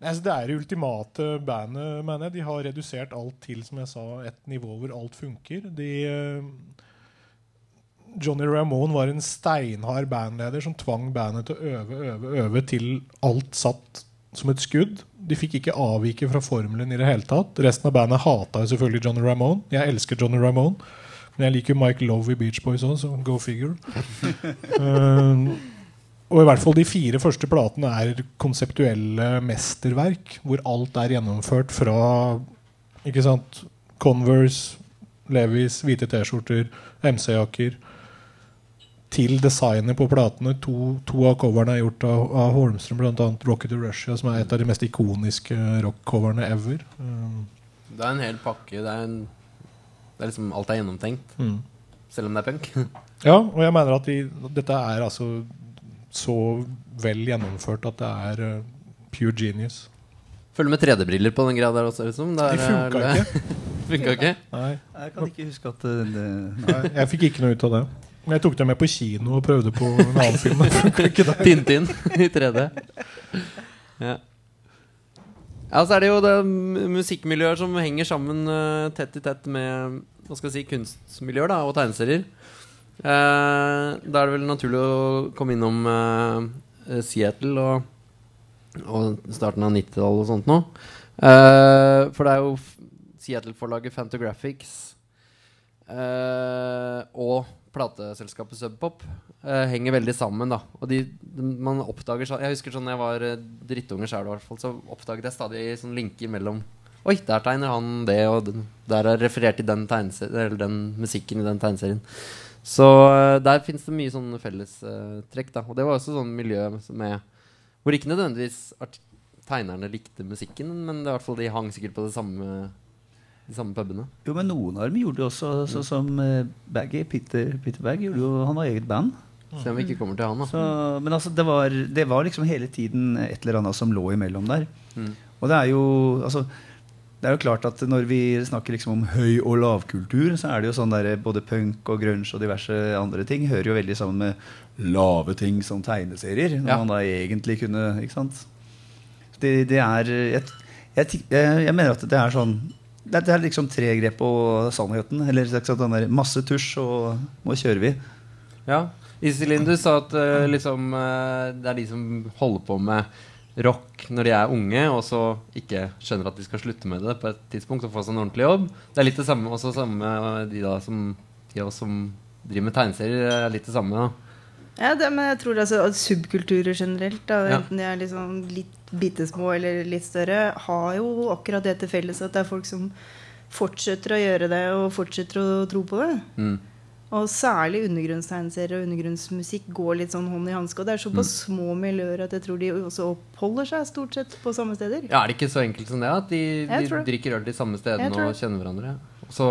Altså, det er det ultimate bandet, mener jeg. De har redusert alt til som jeg sa, et nivå hvor alt funker. De, eh, Johnny Ramone var en steinhard bandleder som tvang bandet til å øve, øve, øve til alt satt som et skudd. De fikk ikke avvike fra formelen i det hele tatt. Resten av bandet hata jo selvfølgelig Johnny Ramone. Jeg elsker Johnny Ramone. Men jeg liker jo Mike Love i Beach Boys òg, så go figure. Eh, og i hvert fall de fire første platene er konseptuelle mesterverk, hvor alt er gjennomført fra ikke sant, Converse, Levis, hvite T-skjorter, MC-jakker til designet på platene. To, to av coverne er gjort av, av Holmstrøm, bl.a. Rocket to Russia, som er et av de mest ikoniske rock-coverne ever. Um, Det er en hel pakke. Det er, en, det er liksom Alt er gjennomtenkt. mm. Selv om det er punk. Ja, og jeg mener at de, dette er altså så vel gjennomført at det er uh, pure genius. Følger med 3D-briller på den greia der også, liksom. Det De er- funka ikke. funka ikke? Nei. Jeg kan ikke huske at eh, det Nei, jeg fikk ikke noe ut av det. Men jeg tok dem med på kino og prøvde på en annen film. Det. Tintin i 3D. Ja. ja, så er det jo det musikkmiljøet musikkmiljøer som henger sammen uh, tett i tett med hva skal jeg si, kunstmiljøer da, og tegneserier. Uh, da er det vel naturlig å komme innom uh, Seattle og, og starten av 90-tallet og sånt nå. Eh, for det er jo Seattle-forlaget Fantagraphics eh, og plateselskapet Sub Pop eh, henger veldig sammen. da Og de, de, man oppdager Jeg husker sånn jeg var eh, drittunge sjøl, så oppdaget jeg stadig sånn linker mellom Oi, der tegner han det, og den, der er referert til den, den musikken i den tegneserien. Så eh, der fins det mye sånne fellestrekk. da Og det var også sånn miljø med hvor ikke nødvendigvis tegnerne likte musikken, men det, er hvert fall de hang sikkert på det samme, de samme pubene. Jo, men noen av dem gjorde det også sånn som eh, Baggy, Peter, Peter Bagg, gjorde jo, han har eget band. Se om vi ikke kommer til han, da. Så, men altså, det var, det var liksom hele tiden et eller annet som lå imellom der. Mm. Og det er jo altså, det er jo klart at når vi snakker liksom om høy- og lavkultur, så er det jo sånn der både punk og grunge og diverse andre ting hører jo veldig sammen med lave ting som tegneserier. Når Ja. man da egentlig kunne Ikke sant? Det, det er jeg, jeg, jeg mener at det er sånn det, det er liksom tre grep på sannheten. Eller sånn der masse tusj, og nå kjører vi. Ja. Iselin, du sa at uh, liksom, uh, det er de som holder på med rock når de er unge, og så ikke skjønner at de skal slutte med det på et tidspunkt og få seg en ordentlig jobb. Det er litt det samme også samme med de da som de av oss som driver med tegneserier. er litt det samme. da Ja, det, men jeg tror altså subkulturer generelt, da, Ja. enten de er liksom litt bitte små eller litt større, har jo akkurat det til felles at det er folk som fortsetter å gjøre det og fortsetter å tro på det. Mm. Og særlig undergrunnstegneserier og undergrunnsmusikk går litt sånn hånd i hanske. Og det er såpass små miljøer at jeg tror de også oppholder seg stort sett på samme steder. Ja, Er det ikke så enkelt som det? At de, de drikker øl de samme stedene og kjenner hverandre? Så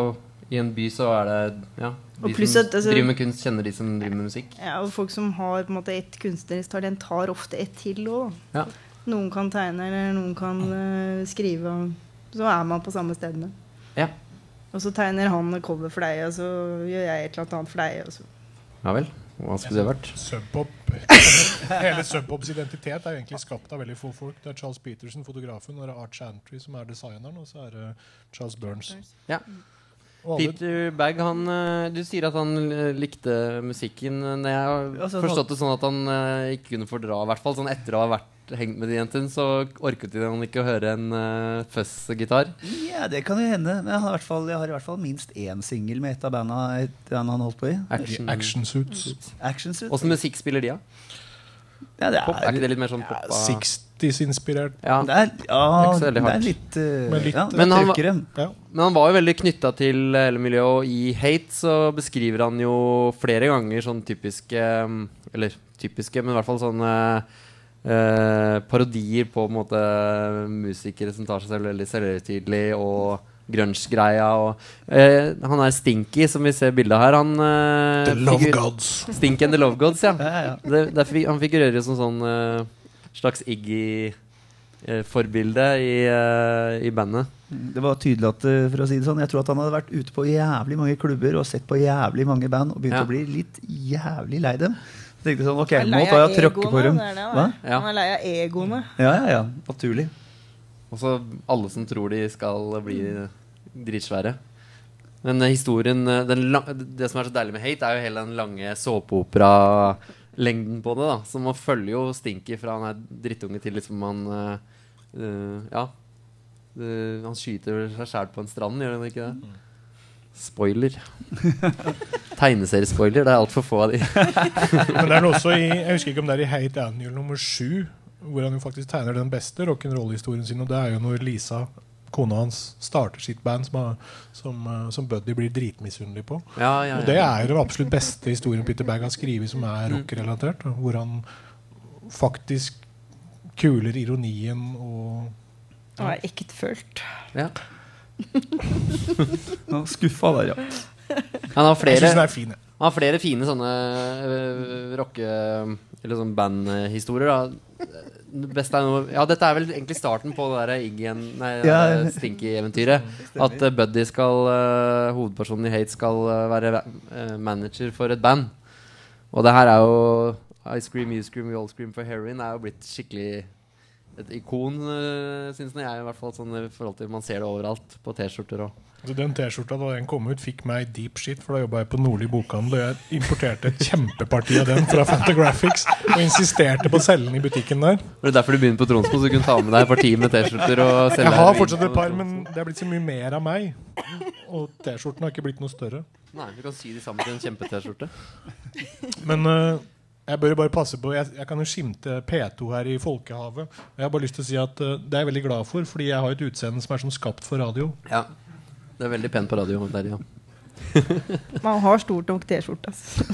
i en by så er det ja, De som at, altså- driver med kunst, kjenner de som driver med musikk. Ja, og folk som har på en måte ett kunstnerisk talent, har ofte ett til òg. Ja. Noen kan tegne, eller noen kan uh, skrive. og Så er man på samme stedene. Ja. Og så tegner han cover for deg, og så gjør jeg et eller annet for deg. Og så. ja vel. Hva skulle det vært? Subpop Hele Subpops identitet er jo egentlig skapt av veldig få folk. Det er Charles Peterson, fotografen, og det er Art Chantry, som er designeren, og så er det Charles Burns. Ja. Peter Bagg, han, eh, du sier at han eh, likte musikken. Jeg har Altså, forstått det sånn at han ikke kunne fordra I hvert fall sånn etter å ha vært hengt med de jentene, så orket han ikke å høre en uh, fuzz-gitar. Ja, det kan jo hende. Men jeg har i hvert fall, jeg har i hvert fall minst én singel med et av banda et band han holdt på i. Action. Action Suits. Action Suits. Åssen musikk spiller de, da? Ja, det Pop? Er ikke er, det litt mer sånn pop? 60s-inspirert. Ja. det er, ja, det er litt, uh, Men litt- ja, Men er han var- Ja. Men han var jo veldig knytta til hele miljøet, og i Hate så beskriver han jo flere ganger sånn typiske mm, Eller typiske, men i hvert fall sånne eh, parodier på på en måte musikere som tar seg selv veldig selvhøytidelig, og grunge-greia. Eh, han er Stinky, som vi ser bildet her. Han eh, The Love Gods. Stinky and the Love Gods, ja. Ja, ja. Det, derfor, han figurerer som sånn eh, slags Iggy-forbilde i, uh, i bandet. Det var tydelig at eh, for å si det sånn Jeg tror at han hadde vært ute på jævlig mange klubber og sett på jævlig mange band og begynt Ja. å bli litt jævlig lei dem. Så tenkte sånn, ok, nå tar jeg og tråkker på dem. det er det han er. Er lei av egoene. Ja, ja, ja, naturlig. Og så alle som tror de skal bli dritsvære. Men eh, historien eh, den la Det som er så deilig med Hate, er jo hele den lange såpeopera-lengden på det. da Så man følger jo Stinky fra han er drittunge til liksom han eh, Ja. Uh, han skyter seg sjæl på en strand, gjør han ikke det? Spoiler. Tegneseriespoiler. Det er altfor få av de. Men det er også i Jeg husker ikke om det er i Hate Annual nummer sju, hvor han jo faktisk tegner den beste rock'n'roll-historien sin, og det er jo når Lisa, kona hans, starter sitt band som, som, eh, som Buddy blir dritmisunnelig på. Ja, ja, Og det er jo den absolutt beste historien Peter Bagg har skrevet som er rock-relatert. Hvor han faktisk kuler ironien og Og er ektefølt. ja. Nå, Skuffa der, ja. Han har Jeg flere syns den er fin. jeg. Han har flere fine sånne øh, rocke... Eller sånn bandhistorier, da. Det beste er noe Ja, dette er vel egentlig starten på det der Nei, Ja. det Stinky-eventyret. At øh, Buddy skal øh, Hovedpersonen i Hate skal øh, være øh, manager for et band. Og det her er jo I Scream, You Scream, We All Scream for Heroin er jo blitt skikkelig et ikon, øh, syns jeg. I hvert fall sånn i forhold til Man ser det overalt på T-skjorter òg. Så Den T-skjorta da den kom ut, fikk meg deep shit, for da jobba jeg på Nordli bokhandel. Og jeg importerte et kjempeparti av den fra Fantagraphics og insisterte på å selge den i butikken der. Det er derfor du begynte på Tronsmo, så du kunne ta med deg partiet med T-skjorter. og selge Jeg har fortsatt et par, men det er blitt så mye mer av meg. Og T-skjorten har ikke blitt noe større. Nei, du kan sy de sammen til en kjempe-T-skjorte. Men eh, Jeg bør bare passe på Jeg, jeg kan jo skimte P2 her i folkehavet. Og Jeg har bare lyst til å si at uh, Det er jeg veldig glad for, fordi jeg har et utseende som er som skapt for radio. Ja. Det er veldig pent på radio der, ja. Man har stort nok T-skjorte. Altså.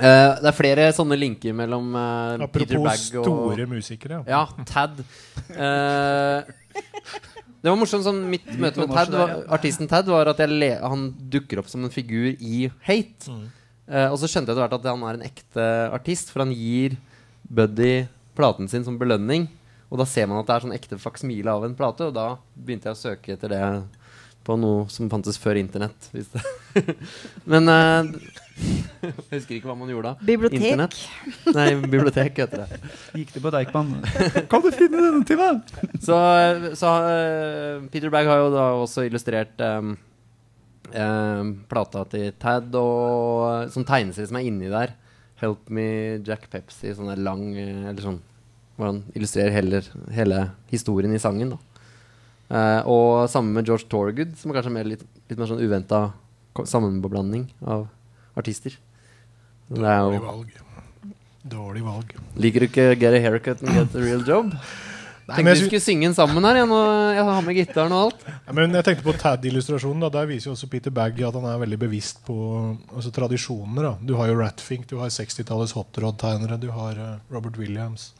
Uh, det er flere sånne linker mellom uh, Peter Bagg og Apropos store musikere. Ja, Tad. Uh, det var morsomt sånn Mitt møte med Tad var, artisten Tad var at jeg le, han dukker opp som en figur i Hate. Eh, og så skjønte jeg etter hvert at han er en ekte artist, for han gir Buddy platen sin som belønning. Og da ser man at det er sånn ekte faksmile av en plate, og da begynte jeg å søke etter det på noe som fantes før internett. Hvis det. Men uh, Jeg husker ikke hva man gjorde da. Bibliotek. Internet. Nei, bibliotek heter det. Gikk det på Deichman? Kan du finne denne til meg? Så, så uh, Peter Bagg har jo da også illustrert um, um, plata til Tad og sånn tegneserie som er inni der. Help Me Jack Pepsi. Sånn der lang eh, Eller sånn Hvor han illustrerer hele, hele historien i sangen. da Eh, Og sammen med George Torgood, som er kanskje mer litt, litt mer sånn uventa sammenblanding av artister. Er Dårlig valg. Dårlig valg. Liker du ikke Get a haircut and get a real job? men Tenkte vi skulle synge den sammen her. Jeg, nå, jeg har med gitaren og alt. Ja, Men jeg tenkte på Tad-illustrasjonen. Der viser jo også Peter Bagg at han er veldig bevisst på altså, tradisjoner. da Du har jo Ratfink, du har 60-tallets hot rod-tegnere, du har uh, Robert Williams.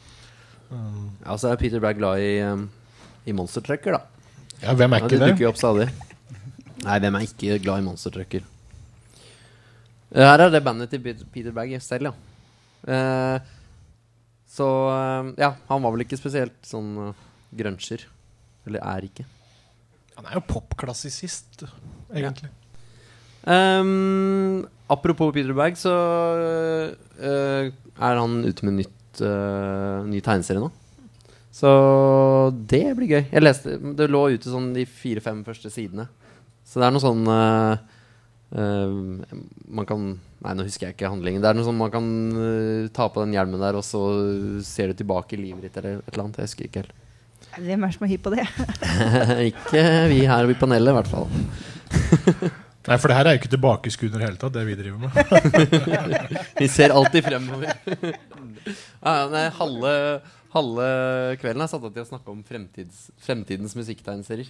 Um, Ja, så er Peter Bagg glad i, um, i Monster Trucker, da. ja, hvem er Ja, ikke det det? dukker jo opp stadig. Nei, hvem er ikke glad i Monster Trucker? Eh, Her er det bandet til Peter- Bagg selv, ja. Eh, så eh, ja, han var vel ikke spesielt sånn uh, gruncher. Eller er ikke. Han er jo popklassisist, egentlig. Um, apropos Peter Bag, så uh, er han ute med nytt, uh, ny tegneserie nå. Så det blir gøy. Jeg leste, Det lå ute sånn de fire-fem første sidene. Så det er noe sånn øh, øh, Man kan Nei, nå husker jeg ikke handlingen. Det er noe sånn man kan uh, ta på den hjelmen der, og så ser du tilbake i livet ditt, eller et eller annet. Jeg husker ikke helt. Hvem er som er hypp på det? ikke vi her i panelet, i hvert fall. Nei, for det her er jo ikke tilbakeskudd i det hele tatt, det vi driver med. Vi ser alltid fremover. ja, nei, halve, halve kvelden er satt av til å snakke om fremtids, fremtidens musikktegneserier.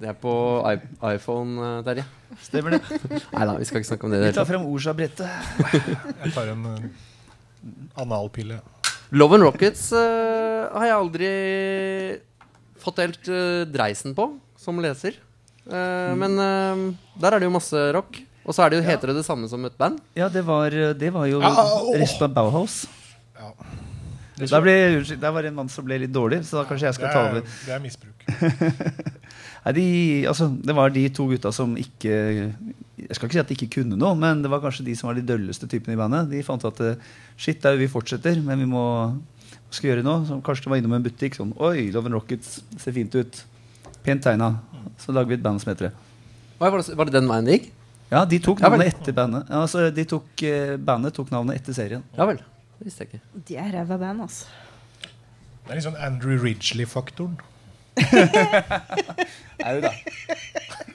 Det er på I iPhone, eh, Terje. Stemmer det. Nei da, vi skal ikke snakke om det. Vi tar frem Orsa-brettet. Jeg tar en uh, analpille. Love and Rockets uh, har jeg aldri fått helt uh, dreisen på som leser. Mm. Men der er det jo masse rock. Og så er det jo, heter det det samme som et band. Ja, det var, det var jo Ja, oh. resten av Bauhaus. Ja. Der, ble, der var det en mann som ble litt dårlig, så da kanskje jeg skal skal ta er, over. det er misbruk. Nei, de, altså, det var de to gutta som ikke Jeg skal ikke si at de ikke kunne noe, men det var kanskje de som var de dølleste typene i bandet. De fant at eh, shit, det er jo vi fortsetter, men vi må Hva skal vi gjøre nå? Så kanskje de var innom en butikk sånn Oi, Love and Rockets ser fint ut. Pent tegna. Så lager vi et band som heter det. Var det, den veien det gikk? Ja, de tok Ja navnet etter bandet. Altså, de tok, eh, bandet tok navnet etter serien. Ja vel. Det visste jeg ikke. De er ræva band, altså. Det er litt sånn Andrew Ridgeley-faktoren. Au da.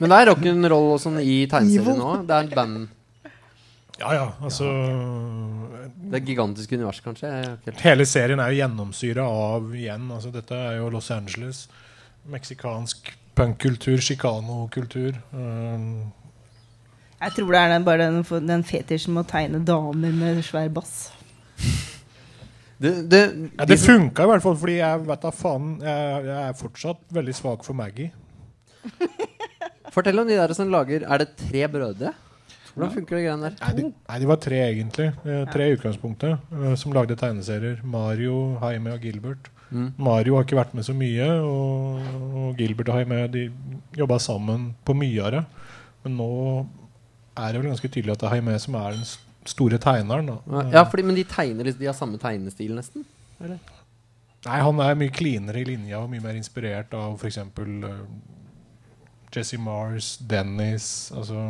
Men det er rock'n'roll og sånn i tegneserien nå. Det er et band. Ja, ja, altså Det er gigantisk univers, kanskje. Hele serien er jo gjennomsyra av igjen altså Dette er jo Los Angeles. Meksikansk punkkultur, chicano-kultur. Um, Jeg tror det er den, bare den, den fetisjen med å tegne damer med svær bass. Det, det, ja, det funka i hvert fall, fordi jeg vet da faen jeg, jeg er fortsatt veldig svak for Maggie. Fortell om de der som lager Er det tre brødre? Hvordan funker det greiene der? Nei de, nei, de var tre, egentlig. Eh, Tre i utgangspunktet. eh, Som lagde tegneserier. Mario, Jaime og Gilbert. Mm. Mario har ikke vært med så mye, og, og Gilbert og Jaime de jobba sammen på mye av det. Men nå er det vel ganske tydelig at det er Jaime som er den s- store tegneren. Da. Ja, fordi, Men de tegner De har samme tegnestil, nesten? Eller? Nei, han er mye cleanere i linja og mye mer inspirert av f.eks. Uh, Jesse Mars, Dennis Altså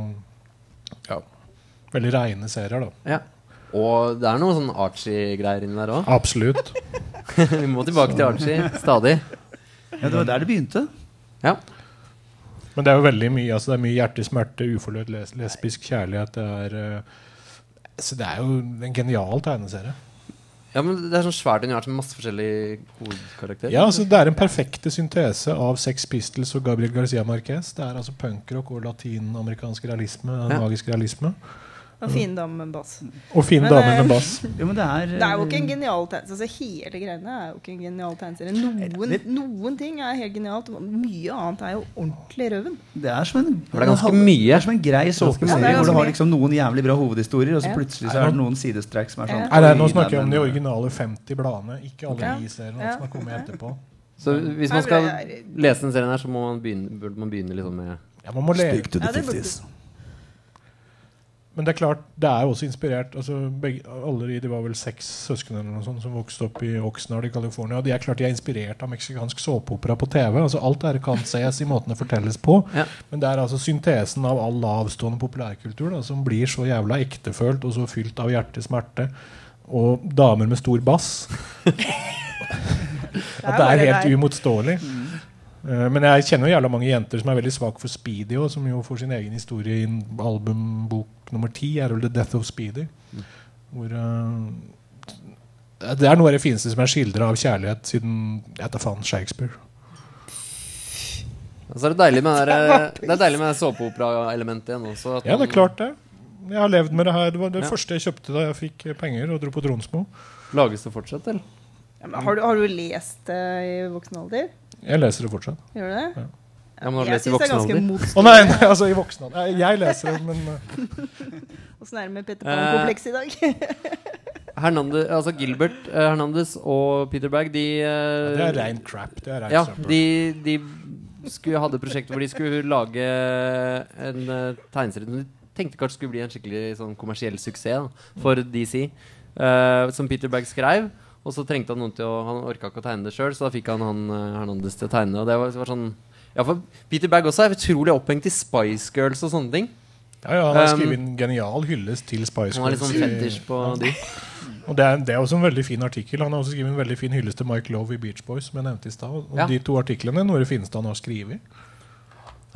Ja. Veldig reine serier, da. Ja. Og det er noe sånn Archie-greier inni der òg. Absolutt. Vi må tilbake til Archie stadig. Ja, det var der det begynte. Ja. Men det er jo veldig mye altså det er mye hjertesmerte, uforløst les lesbisk kjærlighet. Det er eh, Så det er jo en genial tegneserie. Ja, men Det er sånn svært univers med masse forskjellige hovedkarakterer. Ja, altså Det er en perfekte syntese av Sex Pistols og Gabriel Garcia Marquez. Det er altså punkrock og latinamerikansk realisme. Ja. Magisk realisme Og fin dame med bass. Og fin Men, damer eh, med bass. Jo, men det er Det er jo ikke en genial tegneserie. Altså, hele greiene er jo ikke en genial tegneserie. Noen, noen ting er helt genialt. Mye annet er jo ordentlig røven. Det er som en, det er ganske mye. Det er som en grei såpeserie Ja, er hvor du har liksom noen jævlig bra hovedhistorier, og så plutselig så er det noen sidestrekk som er sånn Nei, nei, nå snakker vi om de originale 50 bladene, ikke alle Ja. de seriene som har kommet etterpå. Så hvis man skal lese den serien her, så må man begynne, burde man begynne liksom med Ja, man må le Stygt to the Ja, det burde 50s. Men det er klart, det er jo også inspirert altså begge, Alle de, det var vel seks søsken eller noe sånt som vokste opp i Oxnard i California. De er klart de er inspirert av meksikansk såpeopera på TV. Altså Alt dette kan ses i måten det fortelles på. Ja. Men det er altså syntesen av all avstående populærkultur da, som blir så jævla ektefølt og så fylt av hjertesmerte. Og damer med stor bass. At det er helt der. uimotståelig. Eh, Men jeg kjenner jo jævla mange jenter som er veldig svake for Speedy, og som jo får sin egen historie i nummer ti, er vel The Death of Speedy. Hvor eh, Det er noe av det fineste som er skildra av kjærlighet siden jeg tar faen Shakespeare. Og så er det deilig med det, der, det er deilig med det såpeopera-elementet igjen også. at Ja, det er klart det. Jeg har levd med det her. Det var det Ja. første jeg kjøpte da jeg fikk penger og dro på Tronsmo. Lages det fortsatt, eller? Ja, men har, du, har du lest det i voksen alder? Jeg leser det fortsatt. Gjør du det? Ja. Ja, men har du jeg lest i syns det er voksen ganske alder? Å nei, nei, altså i voksen alder. Jeg, jeg leser den, men eh, Åssen er det med Petter Pan-kompleks i dag? Hernandez, altså Gilbert uh, Hernandez og Peter Bagg, de eh, det er rein crap. Det er rein Ja, søppel. de, de skulle, hadde prosjekt hvor de skulle lage en uh, tegneserie som de tenkte kanskje skulle bli en skikkelig sånn kommersiell suksess da, for DC. uh, som Peter Bagg skrev. Og så trengte han noen til å Han orka ikke å tegne det sjøl, så da fikk han han eh, Hernandez til å tegne. Og det var, var sånn Ja, for Peter Bagg også er utrolig opphengt i Spice Girls og sånne ting. Ja, ja, han har Um, skrevet en genial hyllest til Spice Girls. Han har litt sånn fetisj på de. Og det er, det er også en veldig fin artikkel. Han har også skrevet en veldig fin hyllest til Mike Love i Beach Boys. Som jeg nevnte i sted. Og Ja. De to artiklene er noe av det fineste han har skrevet.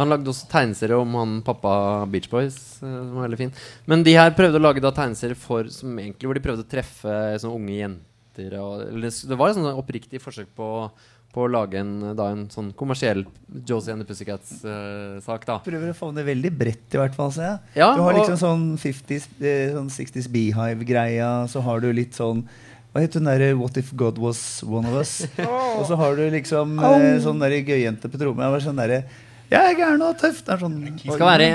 Han lagde også tegneserie om han pappa Beach Boys. eh, Som var veldig fin Men de her prøvde å lage da tegneserier for som egentlig hvor de prøvde å treffe sånne unge jenter. Og, det var et sånn oppriktig forsøk på, på å lage en, da, en sånn kommersiell Josie and the Pussycats-sak. Uh, Prøver å få det veldig bredt, i hvert fall. Ja, du har liksom sånn 50s, eh, sånn 60s Beehive-greia, så har du litt sånn hva heter hun derre What If God Was One of Us? Og så har du liksom eh, sånn derre gøyjente på tromma. Sånn derre Jeg er gæren og tøff. Det er sånn skal være,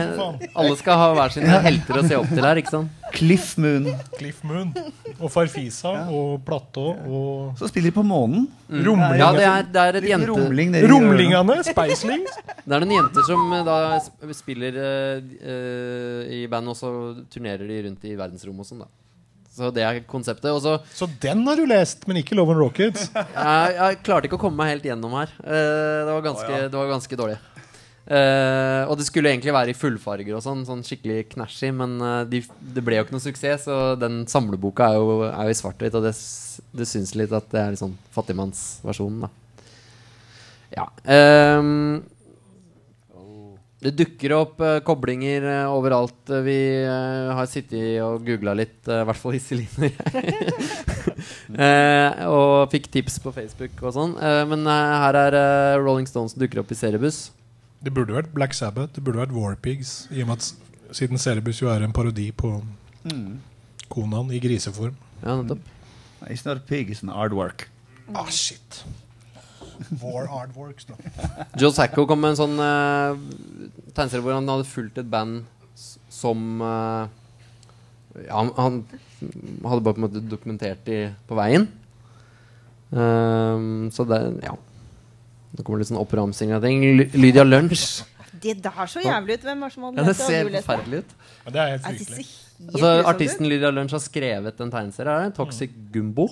Alle skal ha hver sine helter å se opp til her. ikke sant? Cliff Moon. Cliff Moon og Farfisa og Platå og Så spiller de på månen. Rumling. Ja, det er, det er et jente rumling. Rumlingene! Spacelings! Det er noen jenter som eh, da spiller eh, i band, og så turnerer de rundt i verdensrommet og sånn. da Så det er konseptet. Også, så Så den har du lest, men ikke Love and Rockets. jeg, jeg klarte ikke å komme meg helt gjennom her. Uh, det, var ganske, det var ganske dårlig. Eh, og det skulle egentlig være i fullfarger og sånn, sånn skikkelig knæsjig, men uh, de, det ble jo ikke noe suksess, så den samleboka er jo, er jo i svart-hvitt, og det, det syns litt at det er litt sånn fattigmannsversjonen, da. Ja. Um, det dukker opp uh, koblinger uh, overalt. Eh, Vi har sittet og googla litt, i hvert fall Iselin og jeg. Og fikk tips på Facebook og sånn. Men her er Rolling Stones dukker opp i seriebuss. Det burde vært Black Sabbath, det burde vært Warpigs. I og med at siden Cerebus jo er en parodi på Konan i griseform. Ja, nettopp. It's not a pig, it's an artwork. Ah, shit. War artworks, da. Joe Sacco kom med en sånn uh, tegneserie hvor han hadde fulgt et band som uh, Ja, han, han hadde bare på en måte dokumentert de på veien. Um, så det Ja. Det kommer litt sånn oppramsing av ting. Ly- Lydia Lunsj. Det der så jævlig ut. Hvem var som hadde Ja, det? Ser forferdelig ut. Ja, det er helt helt Altså, artisten Lydia Lunsj har skrevet en tegneserie. Er det? Toxic Gumbo.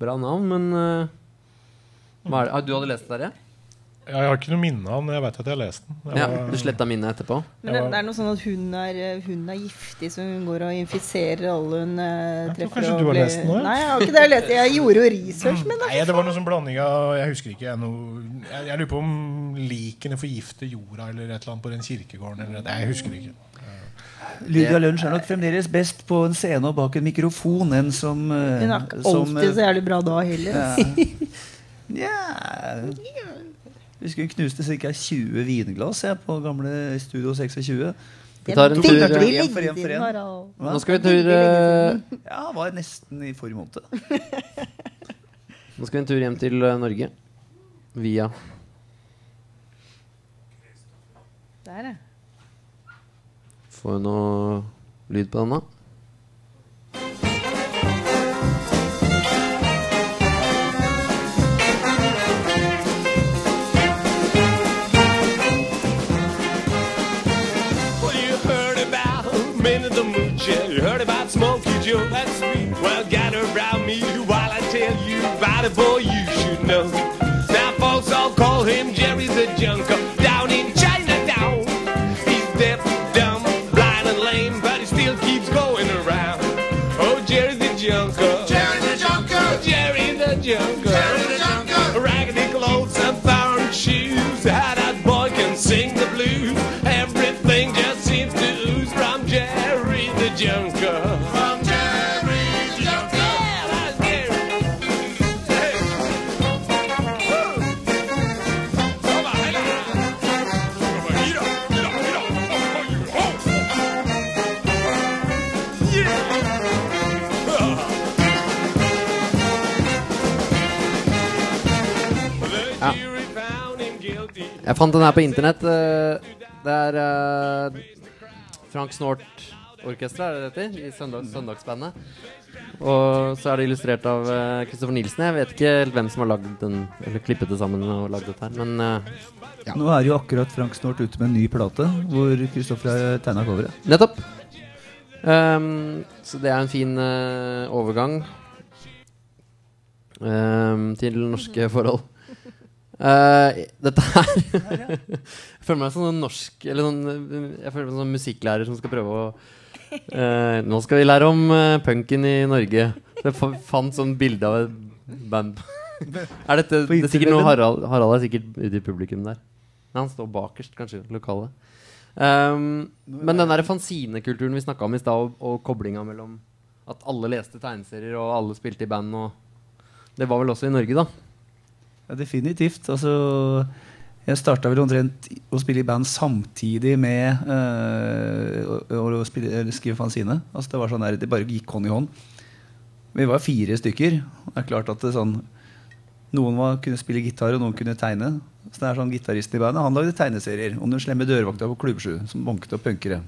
Bra navn, men uh, hva er det? Ah, du hadde lest det, der, Ja, Jeg har ikke noe minne av den, jeg vet at jeg har lest den. Jeg Ja, var- du sletta minnet etterpå? Men det, det er noe sånn at hun er, hun er giftig, så hun går og infiserer alle hun eh, Jeg tror kanskje og du har blir- lest den òg? Nei, jeg har ikke det. Jeg, lest. jeg gjorde jo research, men Nei, det var noe sånn blanding av Jeg husker ikke. Jeg, noe, jeg, jeg lurer på om likene forgifter jorda eller et eller annet på den kirkegården. Eller, nei, jeg husker ikke. Lydia Lunsj er nok fremdeles best på en scene og bak en mikrofon enn som eh, Hun er ikke som, alltid så jævlig bra da heller. Ja. Husker skulle knuste ca. 20 vinglass jeg, på gamle Studio 26. Vi tar en tur eh, En for en for en. Nå skal vi en tur eh, Ja, var nesten i forrige måned. Nå skal vi en tur hjem til eh, Norge. Via Der, ja. Får vi noe lyd på den, da? Now, folks all call him Jerry the Junker. Down in Chinatown, he's deaf, dumb, blind, and lame, but he still keeps going around. Oh, Jerry the Junker. Jerry the Junker. Jerry the Junker. Jerry the Junker. Raggedy clothes and foreign shoes. How Jeg fant den her på internett. eh, Det er eh, Frank Snort Orkester er det det heter? I søndag, Søndagsbandet. Og så er det illustrert av Kristoffer Nilsen. Jeg vet ikke helt hvem som har lagd den Eller klippet det sammen og lagd dette her, men ja. Nå er jo akkurat Frank Snort ute med en ny plate hvor Kristoffer har tegna coveret. Nettopp. Um, så det er en fin uh, overgang um, til norske forhold. Eh, dette her Jeg føler meg som en norsk Eller sånn Jeg føler meg som en musikklærer som skal prøve å uh, Nå skal vi lære om uh, punken i Norge. Jeg fa- fant sånn bilde av et band. er dette det er sikkert noe? Harald, Harald er sikkert ute i publikum der. Nei, han står bakerst, kanskje, lokalet. Um, men den der fanzinekulturen vi snakka om i stad, og, og koblinga mellom at alle leste tegneserier og alle spilte i band og Det var vel også i Norge, da? Ja, definitivt. Altså, jeg starta vel omtrent å spille i band samtidig med øh, å, å spille, skrive fanzine. Altså, det var sånn der, det bare gikk hånd i hånd. Vi var fire stykker. Det er klart at det sånn Noen var, kunne spille gitar, og noen kunne tegne. Så det er sånn Gitaristen i bandet han lagde tegneserier om den slemme dørvakta på Klubb 7 som banket opp punkere.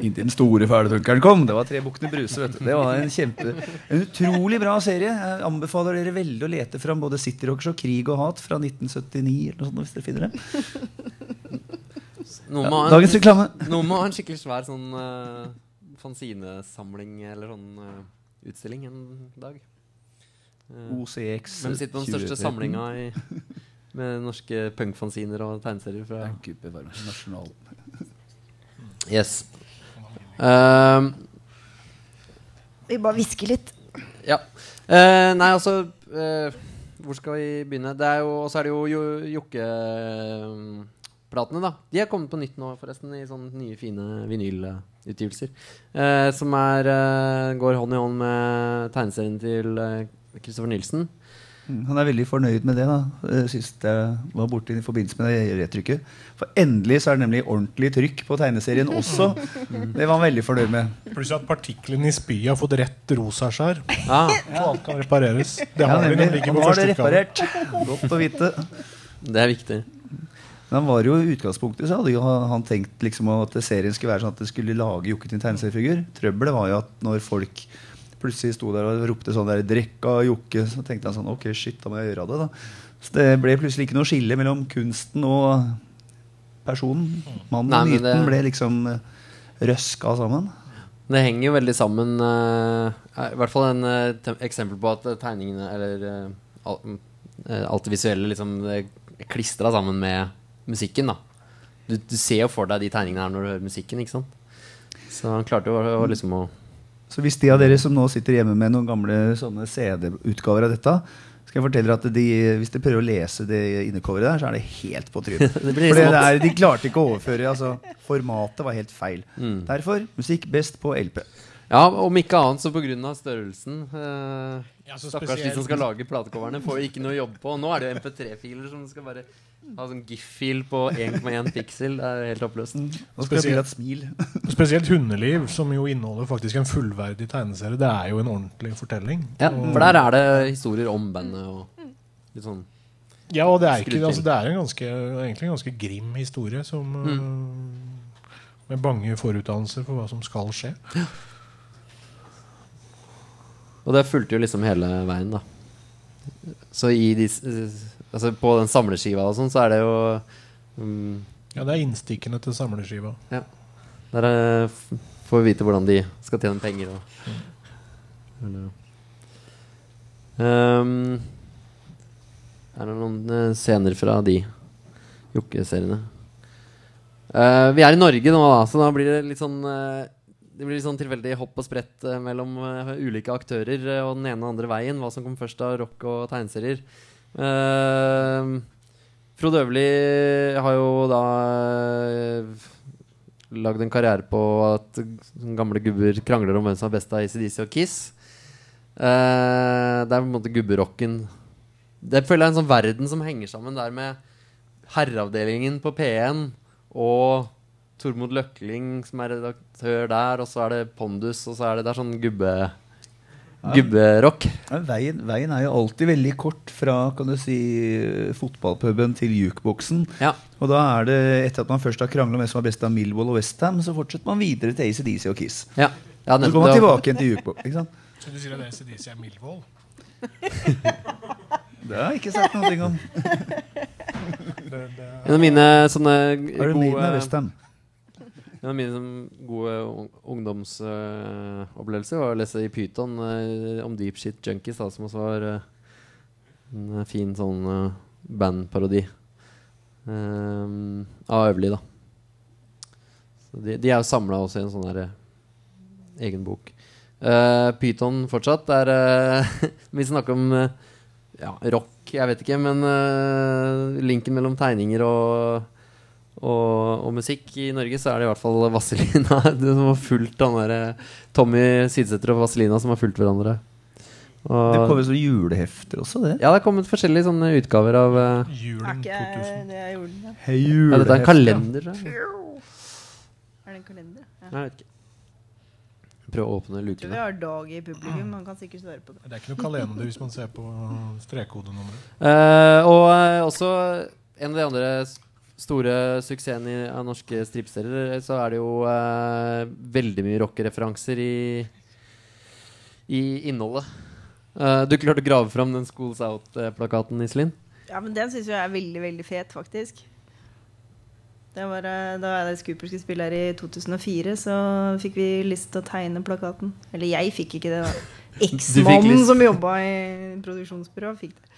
Inntil den store fæle punkeren kom. Det var Tre bukkene Bruse. vet du. Det var en kjempe En utrolig bra serie. Jeg anbefaler dere veldig å lete fram både City Rockers og Krig og hat fra 1979. eller noe sånt, hvis dere finner det. Noen må ja, dagens reklame. Noen må ha en skikkelig svær sånn uh, fanzinesamling eller sånn uh, utstilling en dag. Eh, OCX Hvem sitter på den største 2013? samlinga i, med norske punkfanziner og tegneserier fra Gubbe var nasjonal. Yes. Um, Vi bare hvisker litt. Ja. Uh, nei, altså uh, Hvor skal vi begynne? Det er jo, Og så er det jo, jo Jokke-platene, da. De er kommet på nytt nå, forresten, i sånne nye, fine vinylutgivelser. Uh, som er går hånd i hånd med tegneserien til Kristoffer Nilsen. Mm, Han er veldig fornøyd med det. da eh, Sist jeg var borte i forbindelse med det retrykket. For endelig så er det nemlig ordentlig trykk på tegneserien også. Det var han veldig fornøyd med. Pluss at partiklene i spyet har fått rett rosaskjær. Ah, og alt kan repareres. Det har ja, nemlig. nemlig ikke Han har det reparert. Godt å vite. det er viktig. Men han var jo i utgangspunktet så hadde jo han tenkt liksom at serien skulle være sånn at det skulle lage Jokke til en tegneseriefigur. Trøbbelet var jo at når folk plutselig sto der og ropte sånn der 'Drekka Jokke', så tenkte jeg sånn Ok, shit, da må jeg gjøre det, da. Så det ble plutselig ikke noe skille mellom kunsten og personen. Mannen og myten det- ble liksom eh, røska sammen. Det henger jo veldig sammen uh, I hvert fall en uh, eksempel på at tegningene Eller eh, alt det visuelle liksom klistra sammen med musikken. da du, du ser jo for deg de tegningene her når du hører musikken. ikke sant? Så han klarte jo å liksom å Så hvis de av dere som nå sitter hjemme med noen gamle sånne CD-utgaver av dette, Skal jeg fortelle at de, Hvis de prøver å lese det innecoveret der, så er det helt på trynet. For er, de klarte ikke å overføre altså, Formatet var helt feil. Mm. Derfor musikk best på LP. Ja, om ikke annet så pga. størrelsen. Eh, Ja, Stakkars de som skal lage platecoverne, får jo ikke noe jobb på. Nå er det jo MP3-filer som skal bare ha sånn GIF-fil på 1,1 piksel. Det er helt oppløst. Spesielt, et smil. Spesielt Hundeliv, som jo inneholder faktisk en fullverdig tegneserie. Det er jo en ordentlig fortelling. Ja, Og- for der er det historier om bandet og litt sånn Ja, og det er, ikke, altså, det er en ganske, egentlig en ganske grim historie som Mm. øh, Med bange forutdannelser for hva som skal skje. Og det fulgte jo liksom hele veien, da. Så i de Altså på den samleskiva og sånn, så er det jo um, Ja, det er innstikkene til samleskiva. Ja. Der er, får vi vite hvordan de skal tjene penger og mm. um, Er det noen eh, scener fra de Jokke-seriene? Eh, vi er i Norge nå, da, så da blir det litt sånn eh, Det blir sånn tilfeldig hopp og sprett eh, mellom eh, ulike aktører eh, og den ene og andre veien. Hva som kom først av rock og tegneserier. Uh, Frode Øverli har jo da lagd en karriere på at gamle gubber krangler om hvem som er best av ACDC og Kiss. Uh, det er på en måte gubberocken. Det føler jeg er en sånn verden som henger sammen der med Herreavdelingen på P1 og Tormod Løkling som er redaktør der, og så er det Pondus, og så er det, det er sånn gubbe gubberock. Ja, veien, veien er jo alltid veldig kort fra kan du si, fotballpuben til jukeboksen. Ja. Og da er det, etter at man først har krangla om hvem som er best av Millwall og Westham, så fortsetter man videre til ACDC og Kiss. Ja. Ja, så går man tilbake igjen til jukeboksen. Ikke sant? Så du sier at ACDC er Millwall? Det har jeg ikke sagt noe om. En av mine sånne Iron Maiden er gode Westham. En av mine gode ungdomsopplevelser var å lese i Python eh, om Deep Shit Junkies, da, som også var eh, en eh, fin sånn bandparodi av Øverli, da. De, de er jo samla også i en sånn eh, egen bok. Uh, Python fortsatt er uh, Vi snakker om uh, ja, rock, jeg vet ikke, men linken mellom tegninger og og, og musikk i Norge, så er det i hvert fall Vazelina det som har fulgt han der, eh, Tommy Sidsæter og Vazelina som har fulgt hverandre. Det Og, kommer som julehefter også, det. ja, det er kommet forskjellige sånne utgaver av uh, Er Julen ikke 2000. det jeg gjorde? da? Hei, ja, Dette er en kalender, Ja. Er det en kalender? Ja. Jeg vet ikke. Prøv å åpne lukene. tror vi har dag i publikum. Man kan sikkert svare på det. Det er ikke noe kalender hvis man ser på strekkodenummeret. Uh, og uh, også en av de andre store suksessen i- av norske stripserier, så er det jo eh, veldig mye rockereferanser i, i innholdet. Eh, du klarte å grave fram den Schools Out-plakaten, Iselin? Ja, men den syns jeg er veldig, veldig fet, faktisk. Det var, eh, da Alice Cooper skulle spille her i 2004, så fikk vi lyst til å tegne plakaten. Eller jeg fikk ikke det, da. Eksmannen som jobba i produksjonsbyrået, fikk det.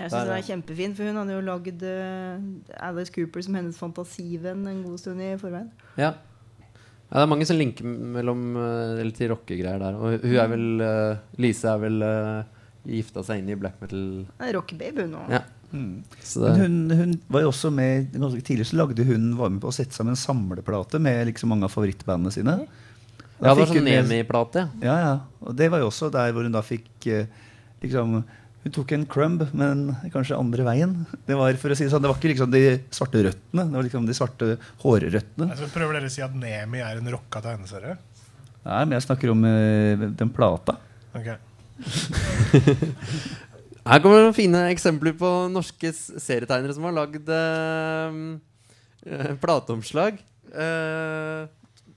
Jeg syns den er kjempefin, for hun hadde jo lagd eh, Alice Cooper som hennes fantasivenn en god stund i forveien. Ja. ja. Det er mange som linker mellom eh, Eller til rockegreier der. Og hun er vel eh, Lise er vel uh, gifta seg inn i black metal. Rockebabe, hun òg. Ja. Mm. Hun, hun var jo også med ganske tidlig så lagde hun var med på å sette sammen en samleplate med liksom mange av favorittbandene sine. ja, det var sånn Nemi-plate. Ja, ja. Og det var jo også der hvor hun da fikk eh, liksom Hun tok en crumb, men kanskje andre veien. Det var for å si det sånn, det var ikke liksom de svarte røttene, det var liksom de svarte hårrøttene. Altså, prøver dere å si at Nemi er en rocka tegneserie? Nei, men jeg snakker om uh, den plata. Ok. Her kommer noen fine eksempler på norske serietegnere som har lagd eh, eh, plateomslag. Uh,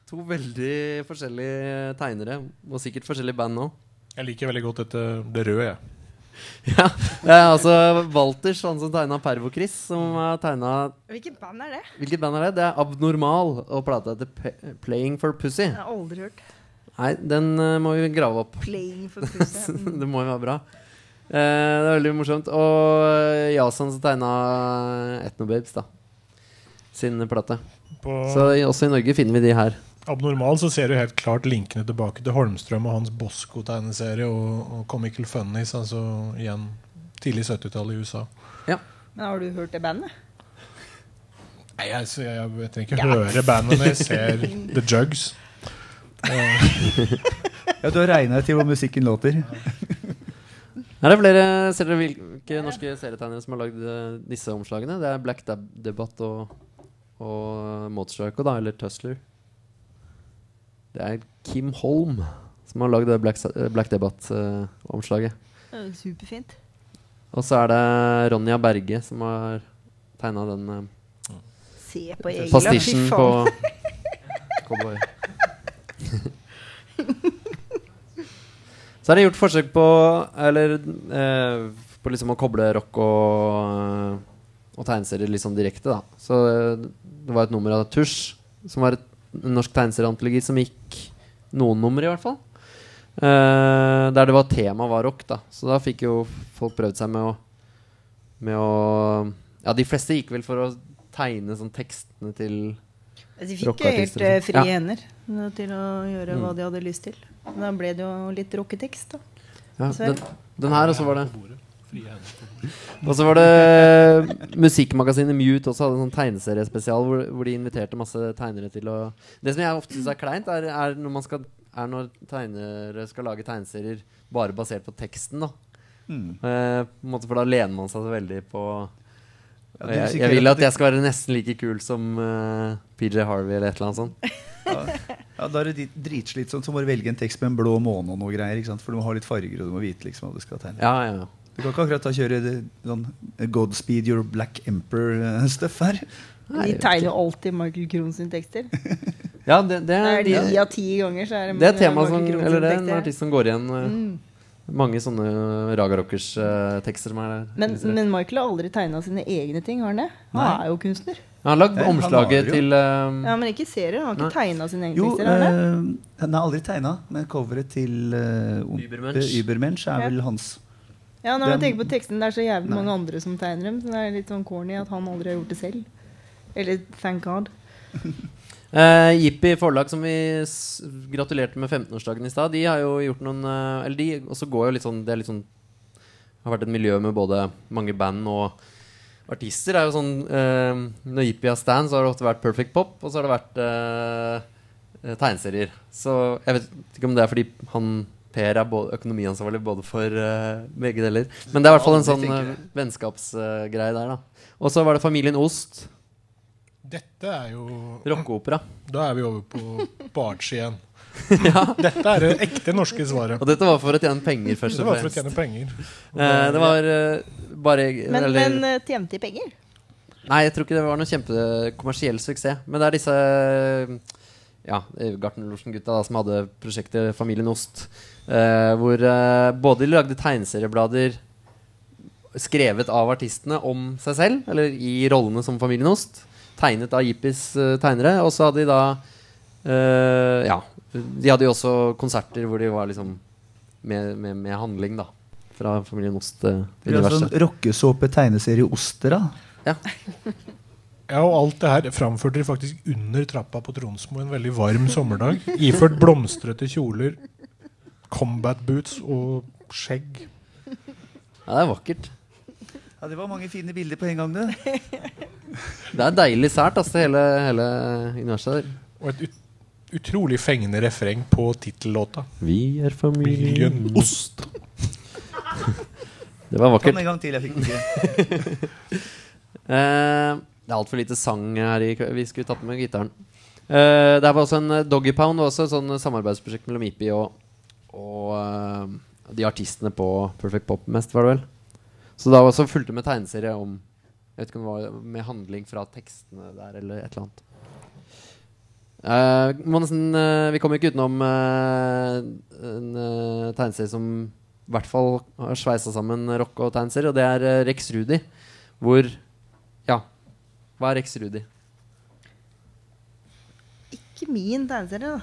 to veldig forskjellige tegnere, og sikkert forskjellige band òg. Jeg liker veldig godt dette det røde, jeg. Ja, det er altså Walters, han som tegna Pervo-Chris, som har tegna Hvilket band er det? Hvilket band er det? Det er Abnormal, og plata heter P- Playing for Pussy. Jeg har aldri hørt. Nei, den uh, må vi grave opp. Playing for pussy. Mm. det må jo være bra. Uh, det er veldig morsomt. Og eh, Jason som tegna Etnobabes, da. Sin plate. På, Så også i Norge finner vi de her. Abnormal, så ser du helt klart linkene tilbake til Holmstrøm og hans Bosco-tegneserie og, og Comical Funnies, altså igjen tidlig 70-tall i USA. Men har du hørt det bandet? Nei, jeg, så jeg, jeg trenger ikke høre bandet når jeg ser The Jugs. Ja, Du har regna til hvor musikken låter. Er det flere Ser dere hvilke norske serietegnere som har lagd eh, disse omslagene? Det er Black Dab Debatt og, og Motorstrike, da, eller Tussler. Det er Kim Holm som har lagd det Black, eh, Black er Superfint. og så er det Ronja Berge som har tegna den uh, Se på Egil. pastisjen på. Cowboy. Så er det gjort forsøk på Eller uh, På liksom å koble rock og, og tegneserier litt sånn direkte. da Så det var et nummer av Tusj, som var et, norsk tegneserieantologi som gikk noen nummer, i hvert fall. Uh, der det var tema var rock. da Så da fikk jo folk prøvd seg med å Med å Ja, de fleste gikk vel for å tegne sånn tekstene til De fikk jo helt liksom. frie Ja. hender til å gjøre hva Mm. de hadde lyst til. Men da ble det jo litt rocketekst, da. Ja, den, den her, og så var det. Og så var det musikkmagasinet Mute også hadde en sånn tegneseriespesial hvor, hvor de inviterte masse tegnere til å Det som jeg ofte syns er kleint, er, er, når man skal, er når tegnere skal lage tegneserier bare basert på teksten. da Mm. eh, på en måte For da lener man seg så veldig på Ja, jeg, jeg vil at jeg skal være nesten like kul som uh, PJ Harvey eller et eller annet sånt. Ja, Da er det dritslitsomt, så må du velge en tekst med en blå måne og noe greier. For du må ha litt farger, og du må vite liksom hva du skal tegne. Ja, ja, ja. Du kan ikke akkurat kjøre sånn Godspeed Your Black Emperor-stuff her. De tegner jo alltid Michael Krohn sine tekster. ja det, det, er de av ti ganger, så er det det er tema som Eller det er en artist som går igjen. eh, Mm. Mange sånne Raga Rockers-tekster som er der. Men, men Michael har aldri tegna sine egne ting, har han det? Han Nei. er jo kunstner. Han har lagd omslaget til um, Ja, Men ikke serier. Han har ikke tegna sine egne Jo, tekster. har han har eh, den er aldri tegna, men coveret til uh, Übermensch. Übermensch er vel hans. Ja, når man tenker på teksten, det er så jævlig Nei. mange andre som tegner dem. Så det er litt sånn corny at han aldri har gjort det selv. Eller thank God. Uh, Jippi forlag, som vi gratulerte med 15-årsdagen i stad, de har jo gjort noen uh, Eller de også går jo litt sånn Det er litt sånn har vært et miljø med både mange band og artister. Det er jo sånn uh, Når Jippi har stand, så har det ofte vært Perfect Pop, og så har det vært eh, tegneserier. Så jeg vet ikke om det er fordi han Per er både økonomiansvarlig både for uh, begge deler. Men det er i hvert fall en sånn uh, vennskapsgreie der, da. Og så var det Familien Ost. Dette er jo Rockeopera. Da er vi over på, Barts igjen. igjen. Dette er det ekte norske svaret. Og dette var for å tjene penger, først og fremst. Det var for å tjene penger. Eh, det var bare Men, eller, men tjente de penger? Nei, jeg tror ikke det var noe kjempekommersiell suksess. Men det er disse ja, Gartnerlosjen-gutta som hadde prosjektet Familien Ost. eh, hvor eh, både de lagde tegneserieblader skrevet av artistene om seg selv, eller i rollene som Familien Ost. Tegnet av Jippis eh, tegnere. Og så hadde de da eh, Ja. De hadde jo også konserter hvor de var liksom med, med, med handling, da. Fra Familien Det er altså Ost-universet. en rockesåpe, tegneserie Oster, da. Ja, og alt det her framførte de faktisk under trappa på Tronsmo en veldig varm sommerdag. Iført blomstrete kjoler, combat boots og skjegg. Ja, det er vakkert. Ja, Det var mange fine bilder på en gang, det. Det er deilig sært, altså, hele, hele universet der. Og et ut utrolig fengende refreng på tittellåta. Vi er Familien Ost. Det var vakkert. Kom en gang til. Jeg fikk den ikke. Eh, det er altfor lite sang her. i. Vi skulle tatt med gitaren. Uh, det var også en eh, Doggy Pound, også et sånn samarbeidsprosjekt mellom Ipi og, og uh, de artistene på Perfect Pop mest, var det vel. Så da også fulgte med tegneserie om Jeg vet ikke om det var med handling fra tekstene der, eller et eller annet. Uh, nesten, eh, vi kommer ikke utenom uh, en uh, tegneserie som i hvert fall har sveisa sammen rock og tegneserie, og det er eh, Rex Rudi. Hvor Ja, hva er Rex Rudi? Ikke min tegneserie, da.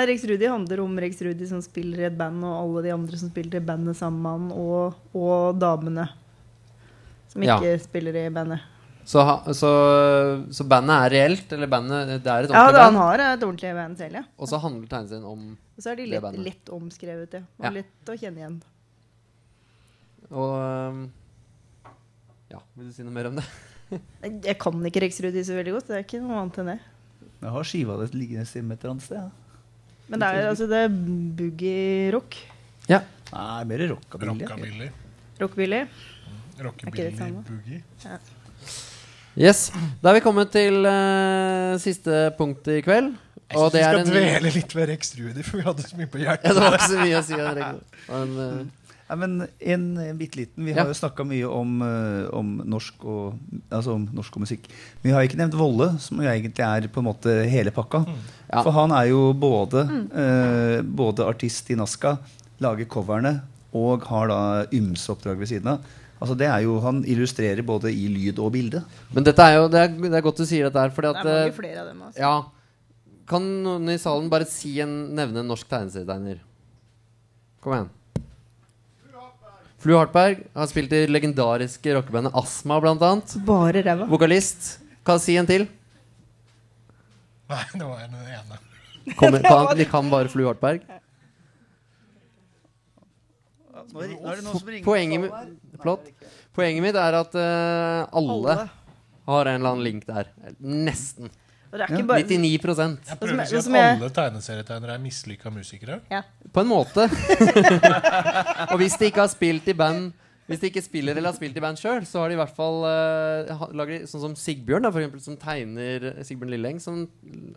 Rex Rudi handler om Rex Rudi som spiller i et band, og alle de andre som spiller i bandet sammen med han, og, og damene som Ja. ikke spiller i bandet. Så, så, så bandet er reelt? Eller bandet Det er et Ja, band? det, han har et ordentlig band selv, ja. Og så handler tegneserien om Og så er de Det lett, bandet. lett omskrevet, ja. Og Ja. lett å kjenne igjen. Og Ja, vil du si noe mer om det? Jeg kan ikke Rudi så veldig godt. Det er ikke noe annet enn det. Jeg har skiva det liggende hjemme et eller annet sted. Ja. Men det er, altså, det er boogie-rock. Ja. Nei, mer rockabilly. Rockabilly. Rockabilly. Rockabilly-boogie. Ja. Yes. Da er vi kommet til uh, siste punkt i kveld. Jeg det vi er skal en dvele litt ved Rex Rudi, for vi hadde så mye på hjertet. Ja, det var ikke så mye å si. om Rex. Ja, men en, en bitte liten. Vi Ja. har jo snakka mye om, eh, om, norsk og, altså om norsk og musikk. Men vi har ikke nevnt Volle, som jo egentlig er på en måte hele pakka. Ja. For han er jo både, eh, både artist i Naska, lager coverne og har da ymse oppdrag ved siden av. Altså det er jo, Han illustrerer både i lyd og bilde. men dette er jo Det er, det er godt du sier dette her, fordi Det er mange øh, flere av dem. også. Ja. Kan noen i salen bare si en, nevne en norsk tegneserietegner? Kom igjen. Flu Hartberg har spilt i legendariske rockebandet Astma, blant annet. Bare ræva. Vokalist. Kan si en til? Nei, det var den ene. Kommer, kan, vi kan bare Flu Hartberg. Nå er det noen som ringer Poenget, mi- flott. Poenget mitt er at uh, alle Alle. har en eller annen link der. Nesten. Og det er ikke bare 99 Jeg prøver å si at jeg- alle tegneserietegnere er mislykka musikere. ja. På en måte. og hvis de ikke har spilt i band Hvis de ikke spiller eller har spilt i band sjøl, så har de i hvert fall uh, lager de, Sånn som Sigbjørn, da, for eksempel, som tegner Sigbjørn Lilleng, som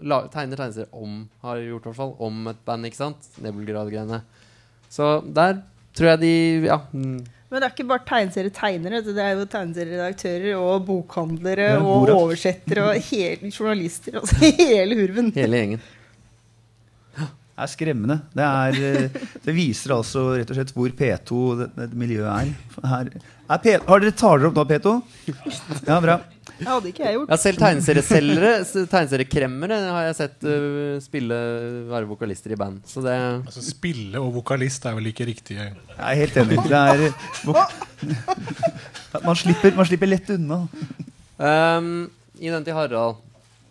la, tegner tegneserier om Har gjort i hvert fall om et band, ikke sant? Nebelgrad-greiene. Så der tror jeg de Ja. mm, Men det er ikke bare tegneserietegnere. Det er jo tegneserieredaktører og bokhandlere Ja, og oversettere og hele journalister. Altså hele hurven. Hele gjengen. Er skremmende. Det, er, eh, det viser altså rett og slett hvor P2 det, det miljøet er. Her, er P, har dere tar dere opp nå, P2? Ja, bra. Det hadde ikke jeg gjort. Ja, selv tegneserieselgere, tegneseriekremmere, har jeg sett uh, spille være vokalister i band. Så det Altså Spille og vokalist er vel ikke riktig. Jeg er helt enig. Det er, man, slipper, man slipper lett unna. Um, I den til Harald.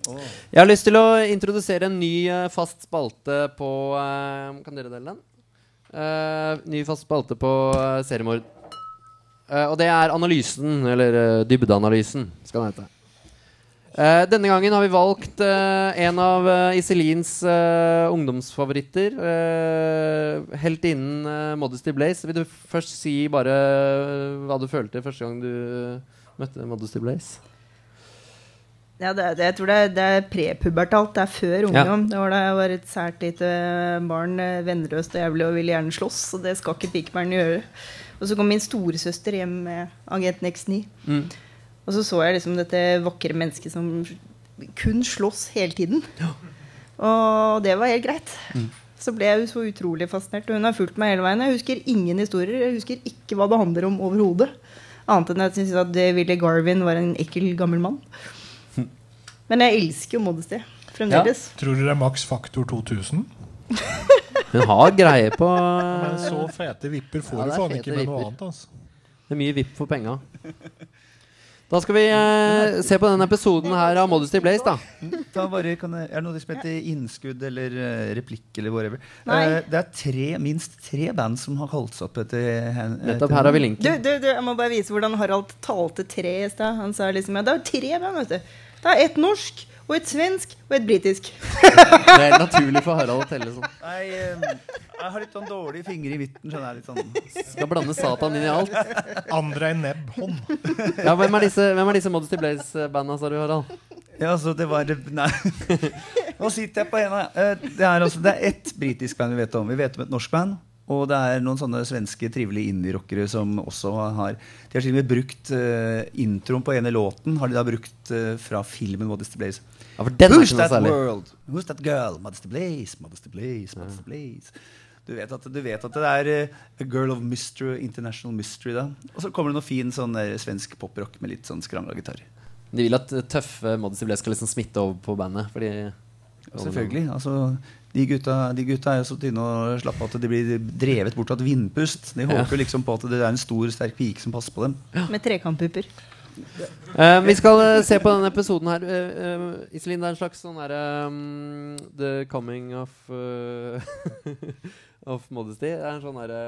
Jeg har lyst til å introdusere en ny uh, fast spalte på uh, Kan dere dele den? Uh, ny fast spalte på seriemord. Og det er analysen, eller dybdeanalysen, skal den hete. Denne gangen har vi valgt en av Iselins ungdomsfavoritter. Heltinnen uh, Modesty Blaze. Vil du først si bare hva du følte første gang du møtte Modesty Blaze? Ja, det, det, jeg tror det det er prepubertalt. Det er før ungdom. Det var da jeg var et sært lite barn, eh, vennløst og jævlig og ville gjerne slåss. Og det skal ikke pikebarn gjøre. Og så kom min storesøster hjem med Agenten X9. Mm. Og så så jeg liksom dette vakre mennesket som kun slåss hele tiden. Og det var helt greit. Så ble jeg så utrolig fascinert. Og hun har fulgt meg hele veien. Jeg husker ingen historier. Jeg husker ikke hva det handler om overhodet. Annet enn at jeg syns at Willy Garvin var en ekkel gammel mann. Men jeg elsker jo Modesty fremdeles. Tror dere det er maks faktor 2000? Hun har greie på Men så fete vipper får Ja, du faen ikke med noe vipper. annet. altså Det er mye vipp for penga. Da skal vi eh, se på denne episoden her av Modesty Blaze, da. da bare, kan jeg, er det noe som heter innskudd eller eh, replikk eller whatever? Eh, det er tre, minst tre band som har kalt seg opp etter Nettopp her har vi Du, du, du, jeg må bare vise hvordan Harald talte tre i stad. Han sa liksom ja, det er tre band, vet du. Det er et norsk, og et svensk og et britisk. Det er naturlig for Harald å telle sånn. Nei, jeg har litt sånn dårlig finger i midten. skjønner jeg litt sånn. Skal blande Satan inn i alt. Andre Nebb-hånd. Ja, Hvem er disse, hvem er disse Modesty Blaze-banda, sa du, Harald? Ja, altså, det var Nei. Nå sitter jeg på henda. Eh, Det er, altså, det er ett britisk band vi vet om. Vi vet om et norsk band. Og det er noen sånne svenske trivelige indie-rockere som også har De har til og med brukt uh, introen på ene låten Har de da brukt uh, fra filmen Modesty Blaze. Ja, Who's that world? Who's that girl? Modesty Blaze, Modesty Blaze, Modesty Blaze. Du vet, at, du vet at det er uh, A Girl of Mystery, International Mystery. da Og så kommer det noe fin sånn der svensk poprock med litt sånn skrangla gitar. De vil at tøffe Modesty Blaze skal liksom smitte over på bandet. Fordi Selvfølgelig. altså de gutta, de gutta er jo så tynne og slappe at de blir drevet bort av et vindpust. De håper ja. liksom på at det er en stor, sterk pike som passer på dem. Med trekantpupper. Uh, vi skal uh, se på denne episoden her. Uh, uh, Iselin, det er en slags sånn derre um, The coming of uh, Of modesty. Det er en sånn derre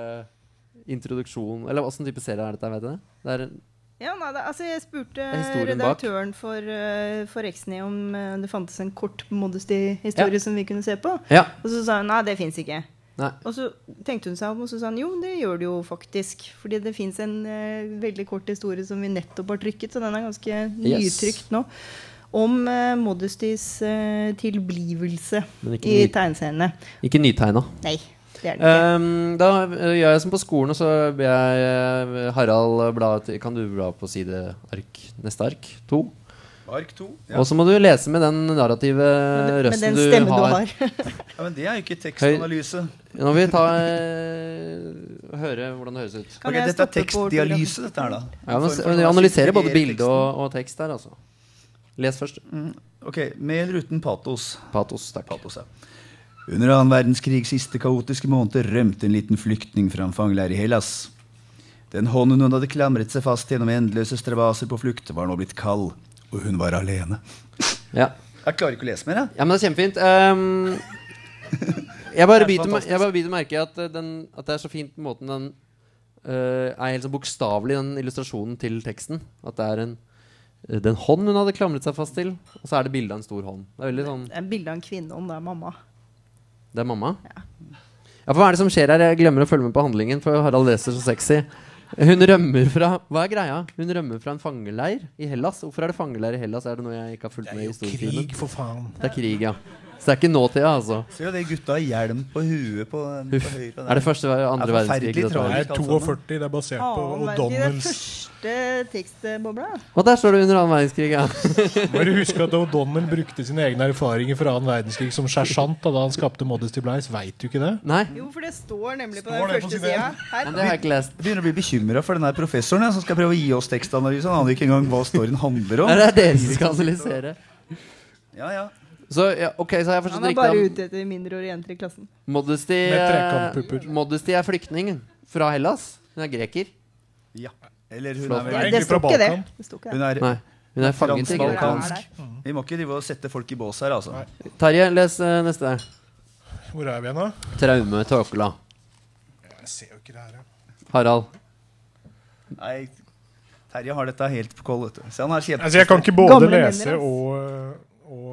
introduksjon Eller åssen type serie er dette? Vet du det? Det er en Ja, nei, da, altså Jeg spurte bak. redaktøren for, uh, for Exney om uh, det fantes en kort Modesty-historie Ja. som vi kunne se på. Ja. Og så sa hun nei, det fins ikke. Nei. Og så tenkte hun seg om, og så sa hun jo, det gjør det jo faktisk. Fordi det fins en uh, veldig kort historie som vi nettopp har trykket, så den er ganske Yes. nytrykt nå. Om uh, Modestys tilblivelse i tegneseriene. Ikke nytegna. Nei, det er det. Um, da uh, gjør jeg som på skolen, og så ber jeg uh, Harald bla til Kan du bla på side ark, neste ark? To? Ark 2. Og så må du lese med den narrative men, den røsten stemmen du du har. har. Ja, men det er jo ikke tekstanalyse. Nå vil vi ta uh, høre hvordan det høres ut. Kan Ok, jeg dette er tekstdialyse, dette her, da. Ja, men, vi de å analyserer både bilde og, og tekst her, altså. Les først. Ok, Med eller uten patos? Patos, takk. Patos, ja. Under annen verdenskrigs siste kaotiske måneder rømte en liten flyktning fra en fangeleir i Hellas. Den hånden hun hadde klamret seg fast gjennom endeløse stravaser på flukt, var nå blitt kald, og hun var alene. Ja. Jeg klarer ikke å lese mer, jeg. ja, men det er kjempefint. Um, jeg bare er biter meg- merke i at, den, at det er så fint måten den uh, er helt så bokstavelig, den illustrasjonen til teksten. At det er en uh, den hånd hun hadde klamret seg fast til, og så er det bilde av en stor hånd. Det er veldig sånn Det er en bilde av en kvinne, om det er mamma. Det er mamma? Ja. for hva er det som skjer her? Jeg glemmer å følge med på handlingen, for Harald leser så sexy. Hun rømmer fra Hva er greia? Hun rømmer fra en fangeleir i Hellas. Hvorfor er det fangeleir i Hellas? Er det noe jeg ikke har fulgt med i historietimen? Krig, for faen. Det er krig, ja. Så det er ikke nåtida, altså. Se jo det gutta i hjelm på huet på, på høyre. der. Er det første eller andre er verdenskrig? Det er 42, det er basert på O'Donnells første tekstbobla. Og der står det under annen verdenskrig, ja. Bare husk at O'Donnell brukte sine egne erfaringer fra annen verdenskrig som sersjant da han skapte Modesty Blice. Veit du ikke det? Nei, Jo, for det står nemlig på Står den første sida. men det har jeg ikke lest. Jeg begynner å bli bekymra for den her professoren ja, som skal prøve å gi oss tekstanalyse. Han aner ikke engang hva storyen handler om. Nei, Det er dere som skal analysere. Ja, ja. Så ja, okay, så jeg Han er bare ute etter mindreårige jenter i klassen. Modesty, Med eh. Modesty er flyktning fra Hellas. Hun er greker. ja. Eller hun Flott. er vel egentlig fra Balkan. det. Det, ikke Hun er Nei, hun er fanget i Balkan. Fransk-balkansk. Vi må ikke drive og sette folk i bås her, altså. Terje, les uh, neste. Hvor er vi igjen, da? Traume Tåkela. Jeg ser jo ikke det her. ja. Harald. Nei, Terje har dette helt på koll. Altså, jeg kan ikke både Gamle lese og,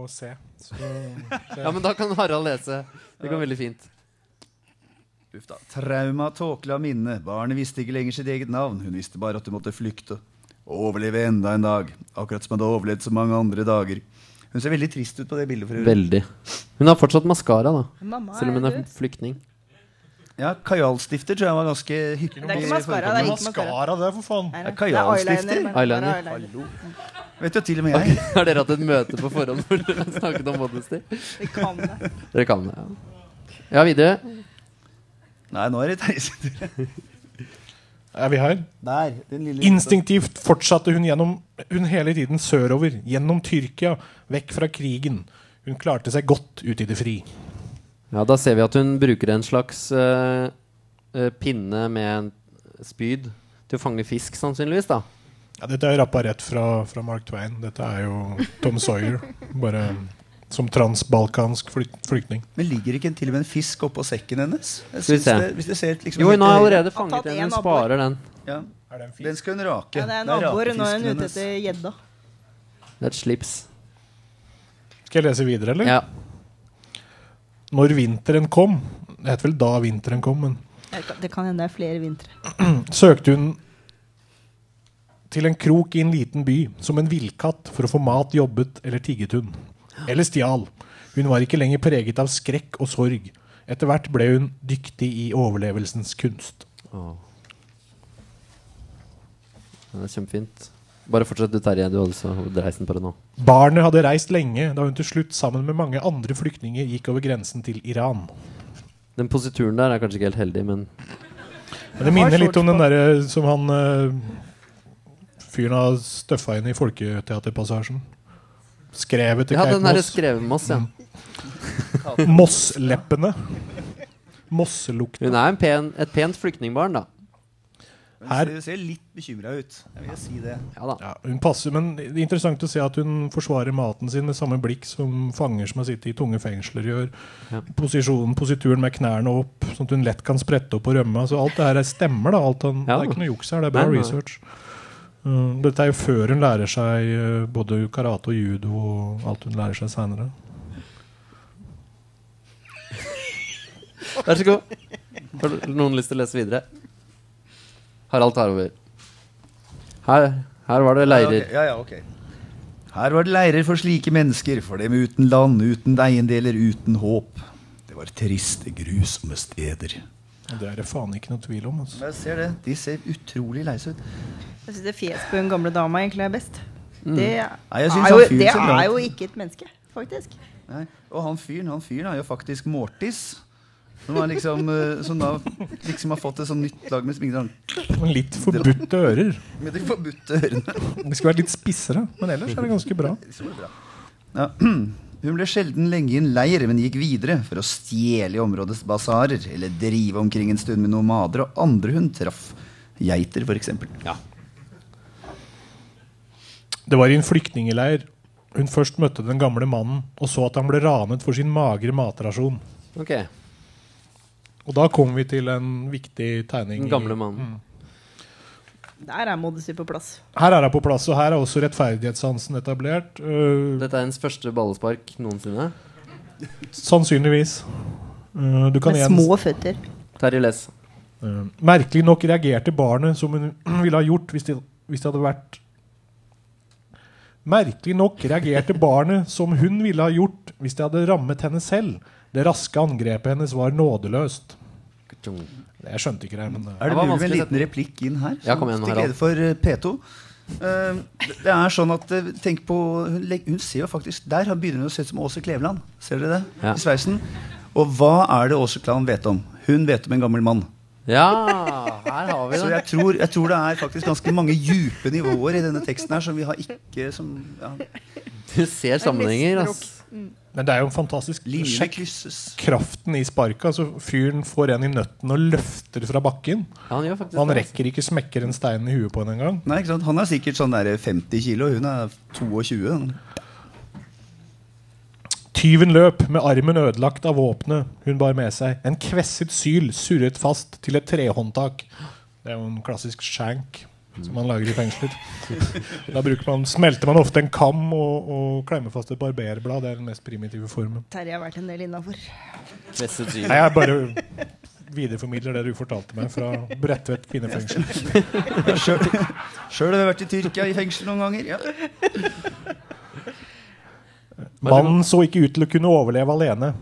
og se. Så, Ja, men da kan Harald lese. Det går veldig fint. Uff da. Trauma, tåkla minne. Barnet visste ikke lenger sitt eget navn. Hun visste bare at hun måtte flykte. Overleve enda en dag. Akkurat som hun hadde overlevd så mange andre dager. Hun ser veldig trist ut på det bildet. for. Veldig. Hun har fortsatt maskara, da. Mamma Selv om hun er flyktning. Ja, Kajalstifter tror jeg var ganske hyggelig. Det er ikke maskara, det er ikke maskara. Det er for faen. Nei, Det er kajalstifter. eyeliner, Eyeliner. eyeliner. Vet du, til og med jeg. Har dere hatt et møte på forhånd hvor dere snakket om modesty? Vi kan det. Dere kan det, ja. Ja, videre. Nei, nå er det Terje sin tur. Er vi her? Der. Den lille Instinktivt fortsatte hun gjennom hun hele tiden sørover, gjennom Tyrkia, vekk fra krigen. Hun klarte seg godt ut i det fri. Ja, Da ser vi at hun bruker en slags uh, uh, pinne med en spyd til å fange fisk, sannsynligvis. da Ja, dette er rappa rett fra, fra Mark Twain. Dette er jo Tom Sawyer, bare som transbalkansk flykt, flyktning. Men ligger ikke en, til og med en fisk oppå sekken hennes? Jeg Skal vi se. Det, hvis det ser liksom Jo, hun har allerede fanget en. Hun sparer den. Ja, Er det en fisk? Den skal hun rake. Ja, det er en abbor. Nå er hun ute etter gjedda. Det er et slips. Skal jeg lese videre, eller? Ja. Når vinteren kom Det heter vel da vinteren kom, men Det kan hende det er flere vintre. søkte hun til en krok i en liten by som en villkatt for å få mat, jobbet eller tigget hun. Eller stjal. Hun var ikke lenger preget av skrekk og sorg. Etter hvert ble hun dyktig i overlevelsens kunst. Åh. Det er kjempefint. Bare fortsett du, Terje. Du hadde så på det nå. Barnet hadde reist lenge da hun til slutt sammen med mange andre flyktninger gikk over grensen til Iran. Den posituren der er kanskje ikke helt heldig, men Men det minner litt om den derre som han eh, fyren har støffa inn i Folketeaterpassasjen. Skrevet til Ja, den derre skrevet Moss, ja. Moss. Mossleppene. Mosselukta. Hun er en pen, et pent flyktningbarn, da. Her- ser, ser litt bekymra ut. Jeg vil si det. Ja da. Ja, hun passer, men det er interessant å se at hun forsvarer maten sin med samme blikk som fanger som har sittet i tunge fengsler gjør. Ja. Posisjonen, posituren med knærne opp, sånn at hun lett kan sprette opp og rømme. Altså, alt det her er stemmer. da alt han, Ja. Det er ikke noe juks her, det er bra Nei, nei. research. Uh, dette er jo før hun lærer seg uh, både karate og judo og alt hun lærer seg seinere. Vær så god. Har noen lyst til å lese videre? Harald tar over. Her, her var det leirer. Ja, ja, ok. Her var det leirer for slike mennesker, for dem uten land, uten eiendeler, uten håp. Det var triste, grusomme steder. Det er det faen ikke noe tvil om. Altså. Jeg ser det. De ser utrolig leise ut. Jeg syns det fjes på hun gamle dama egentlig er best. Det, Nei, jeg er jo, det er jo ikke et menneske, faktisk. Nei. Og han fyren han fyren er jo faktisk Mortis. Som, er liksom, eh, som da liksom har fått et sånn nytt lag med sminger Men litt forbudte ører. med de forbudte ørene. De skulle vært litt spissere, men ellers er det ganske bra. Ja. Hun ble sjelden lenge i en leir, men gikk videre for å stjele i områdets basarer eller drive omkring en stund med nomader og andre hun traff. Geiter, f.eks. Ja. Det var i en flyktningeleir hun først møtte den gamle mannen og så at han ble ranet for sin magre matrasjon. Ok. Og da kom vi til en viktig tegning. Den gamle mannen. Der er modesty på plass. Her er hun på plass, og her er også rettferdighetssansen etablert. Uh, Dette er hennes første ballespark noensinne. sannsynligvis. Uh, du kan Med igjen små føtter. Terje Les. Uh, merkelig nok reagerte barnet som hun ville ha gjort hvis det, hvis det hadde vært Merkelig nok reagerte barnet som hun ville ha gjort hvis det hadde rammet henne selv. Det raske angrepet hennes var nådeløst. Jeg skjønte ikke det, men det Er det Det mulig med en liten replikk inn her? Ja, kom igjen, Til Harald. glede for eh, P2. Uh, det- det er sånn at eh, Tenk på Hun, hun ser jo faktisk Der har- begynner hun å se ut som Åse Kleveland. Ser dere det? Ja. I sveisen. Og hva er det Åse Kleveland vet om? Hun vet om en gammel mann. Ja, her har vi Så det. jeg tror, jeg tror det er faktisk ganske mange djupe nivåer i denne teksten her som vi har ikke som ja, Du ser sammenhenger, ass. Men det er jo en fantastisk Sjekk kraften i sparket. Altså, fyren får en i nøtten og løfter fra bakken. Ja, han Han rekker ikke smekker en stein i huet på henne engang. Nei, ikke sant? Han er sikkert sånn der 50 kilo, hun er 22. Tyven løp med armen ødelagt av våpenet hun bar med seg. En kvesset syl surret fast til et trehåndtak. Det er jo en klassisk shank som man lager i fengsler. Da man, smelter man ofte en kam og, og klemmer fast et barberblad. Det er den mest primitive formen. Terje har vært en del innafor. Jeg bare videreformidler det du fortalte meg fra Bredtvet kvinnefengsel. Sjøl har jeg vært i Tyrkia i fengsel noen ganger. Ja. Mannen så ikke ut til å kunne overleve alene,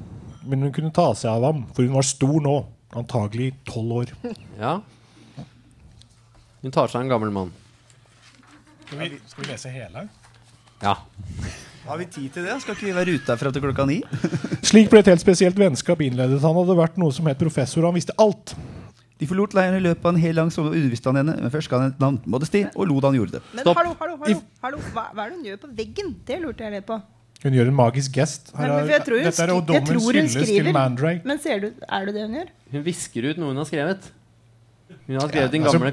men hun kunne ta seg av ham, for hun var stor nå. Antagelig tolv år. Ja. Hun tar seg en gammel mann. Skal vi, skal vi lese hele? Ja. Har vi tid til det? Skal ikke vi være ute herfra til klokka ni? Slik ble et helt spesielt vennskap innledet. Han hadde vært noe som het professor, og han visste alt. De forlot leiren i løpet av en hel lang sommer og underviste han henne, men først ga han et navn, Modesty, og lo da han gjorde det. Men Stopp. hallo, hallo, hallo, hallo. Hva, hva er det hun gjør på veggen? Det lurte jeg litt på. Hun gjør en magisk gest. Her er, Nei, jeg tror hun, dette er hun hyllest til. Mandrake. Men ser du, er det det hun gjør? Hun visker ut noe hun har skrevet. Hun har skrevet din altså- gamle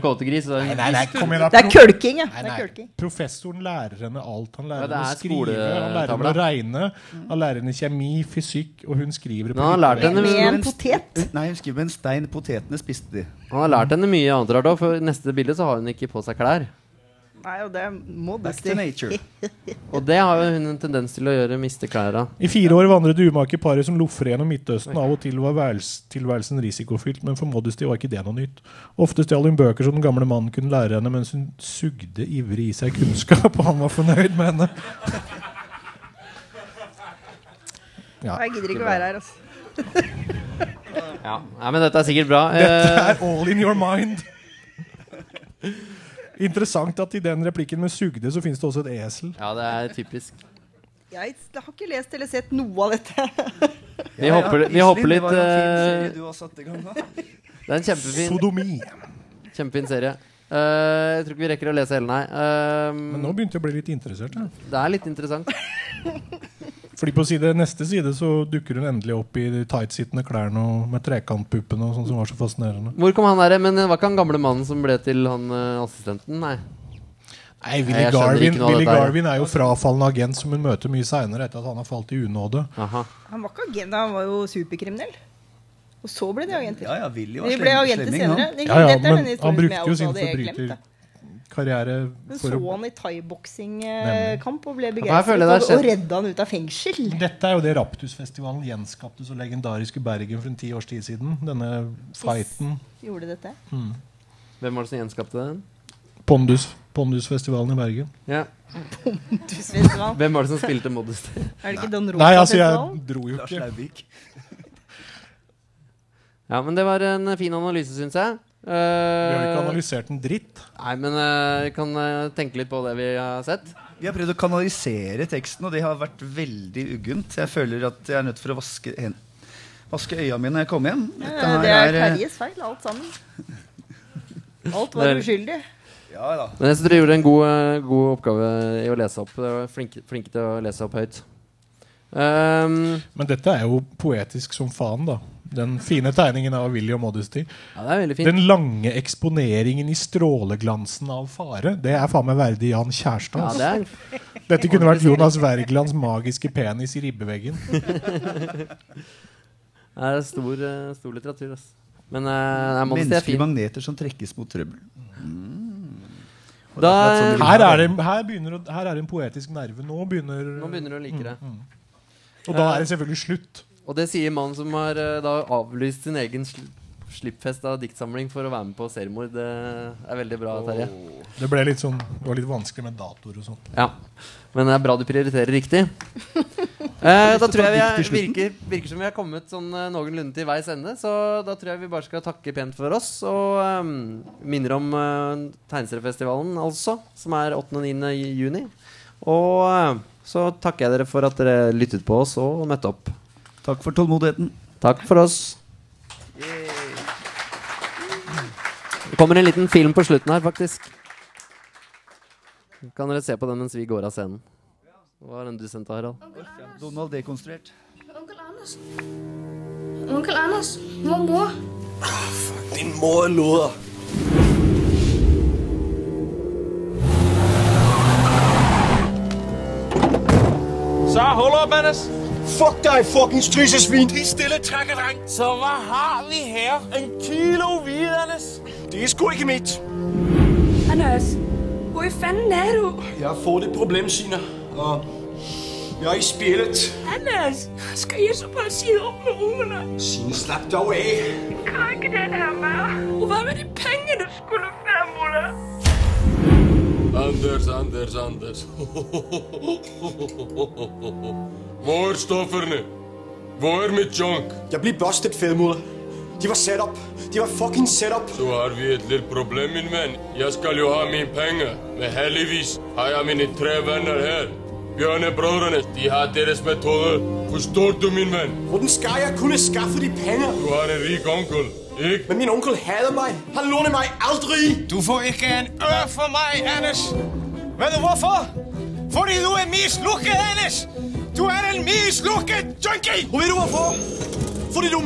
Nei, nei, nei, kom igjen da. Det er kølking, ja. Nei, Det er kølking. Professoren lærer henne alt. Han lærer Ja, henne å er skrive, han lærer henne å regne, han lærer henne kjemi, fysikk, og hun skriver på han har henne Med en potet. Nei, hun skriver med en stein. Potetene spiste de. Han har lært henne mye annet rart òg, for neste bilde så har hun ikke på seg klær. Nei, og det må Back to nature. Og det har jo hun en tendens til å gjøre miste klærne. I fire år vandret umake paret som loffer gjennom Midtøsten. Av og til var tilværelsen risikofylt, men for Modesty var ikke det noe nytt. Ofte stjal hun bøker som den gamle mannen kunne lære henne, mens hun sugde ivrig i seg kunnskap, og han var fornøyd med henne. Ja. Jeg gidder ikke å være her, altså. Ja, men dette er sikkert bra. Dette Eh, er all in your mind. Interessant at i den replikken med 'sugde' så finnes det også et esel. ja, det er typisk. Jeg har ikke lest eller sett noe av dette. Vi hopper, vi hopper litt Det var en fin eh, serie du har satt i gang nå. Det er en kjempefin, Sodomi. kjempefin serie. Eh, jeg tror ikke vi rekker å lese hele, nei. Eh, Men nå begynte jeg å bli litt interessert. Ja. det er litt interessant. Fordi på side, neste side så dukker hun endelig opp i de tightsittende klærne og med trekantpuppene og sånn som var så fascinerende. Hvor kom han der? Men det var ikke han gamle mannen som ble til han eh, assistenten? Nei. Nei, Willy Nei, Garvin, Willy. Garvin er jo frafallende agent som hun møter mye seinere etter at han har falt i unåde. Aha. Han var ikke agent, han var jo superkriminell. Og så ble de agenter. Ja, ja, Willy var De ble agenter slemming, senere. han. Ja, ja, men han brukte jo sin forbryter. Karriere Men for så han i thaiboksingkamp og ble begeistret og, og redda han ut av fengsel. Dette er jo det Raptusfestivalen gjenskapte så legendariske Bergen for en ti års tid siden. Denne fighten. Gjorde dette. Hvem var det som gjenskapte den? Pondus, Pondusfestivalen i Bergen. Ja. Tusenfestival. Hvem var det som spilte Modesty? Er det ikke Don Nei, altså, jeg Rosa-festivalen? dro jo Lars ikke. Lauvik. Ja, men det var en fin analyse, syns jeg. Vi har ikke Eh, analysert en dritt. nei, men eh, vi kan eh, tenke litt på det vi har sett. Vi har prøvd å kanalisere teksten, og det har vært veldig uggent. Jeg føler at jeg er nødt for å vaske, hen- vaske øya mine når jeg kommer hjem. Dette her det er Terjes feil, alt sammen. Alt var uskyldig. Ja da. Men jeg syns dere gjorde en god, god oppgave i å lese opp. Dere var flinke, flinke til å lese opp høyt. Um, Men dette er jo poetisk som faen, da. Den fine tegningen av William Modesty. ja, det er veldig fint. Den lange eksponeringen i stråleglansen av fare, det er faen meg verdig Jan Kjærstad. Ja, det er, Dette kunne vært Jonas Wergelands magiske penis i ribbeveggen. det er stor, eh, stor litteratur. altså. Men uh, er Menneskelige magneter som trekkes mot trøbbel. Da- sånn vil Her er, det, her, begynner, her er det en poetisk nerve. Nå begynner, Nå begynner du å like det. Og da er det selvfølgelig slutt. Og det sier mannen som har eh, da avlyst sin egen sl slippfest av diktsamling for å være med på seriemord. Det er veldig bra, Terje. Det ble litt sånn Det var litt vanskelig med datoer og sånn. Ja. Men det er bra du prioriterer riktig. Eh, da tror jeg vi er, virker, virker som vi har kommet sånn eh, noenlunde til veis ende. Så da tror jeg vi bare skal takke pent for oss. Og um, minner om uh, Tegneseriefestivalen, altså. Som er 8. og 9. juni. Og uh, så takker jeg dere for at dere lyttet på oss og møtte opp. Takk for tålmodigheten. Takk for oss. Det kommer en liten film på slutten her, faktisk. Kan dere se på den mens vi går av scenen? Hva var den du sendte, Harald? Donald dekonstruert. Onkel Anders. Onkel Anders. Mormor. Din mor er luder. Så hold opp, Anders. Fuck deg, fucking strisesvin. Tig stille, trækkerdreng. Så hva har vi her? En kilo hvide, Anders. Det er sgu ikke mitt. Anders. Hvor i fanden er du? Jeg har fått et problem, Sina. Og jeg er i spillet. Anders. Skal jeg så bare si opp med ungene? Sine, slapp deg av. Jeg Kan ikke den her mer. Og hva med de pengene du skulle være, Mulle? Anders, Anders, Anders. Hvor er stofferne? Hvor er mit junk? Jeg blir busted, fedmulle. De var set up. De var fucking set up. Så har vi et lille problem, min venn. Jeg skal jo ha mine penger. Men heldigvis har jeg mine tre venner her. Bjørnebrødrene, de har deres metoder. Forstår du, min venn? Hvordan skal jeg kunne skaffe de penger? Du har en rik onkel, ikke? Men min onkel hader meg. Han låner meg aldri. Du får ikke en øre for meg, Anders. Vet du hvorfor? Fordi du er mislukket, Anders. Du er en mislukket junkie. Og ved du hvorfor? Fordi du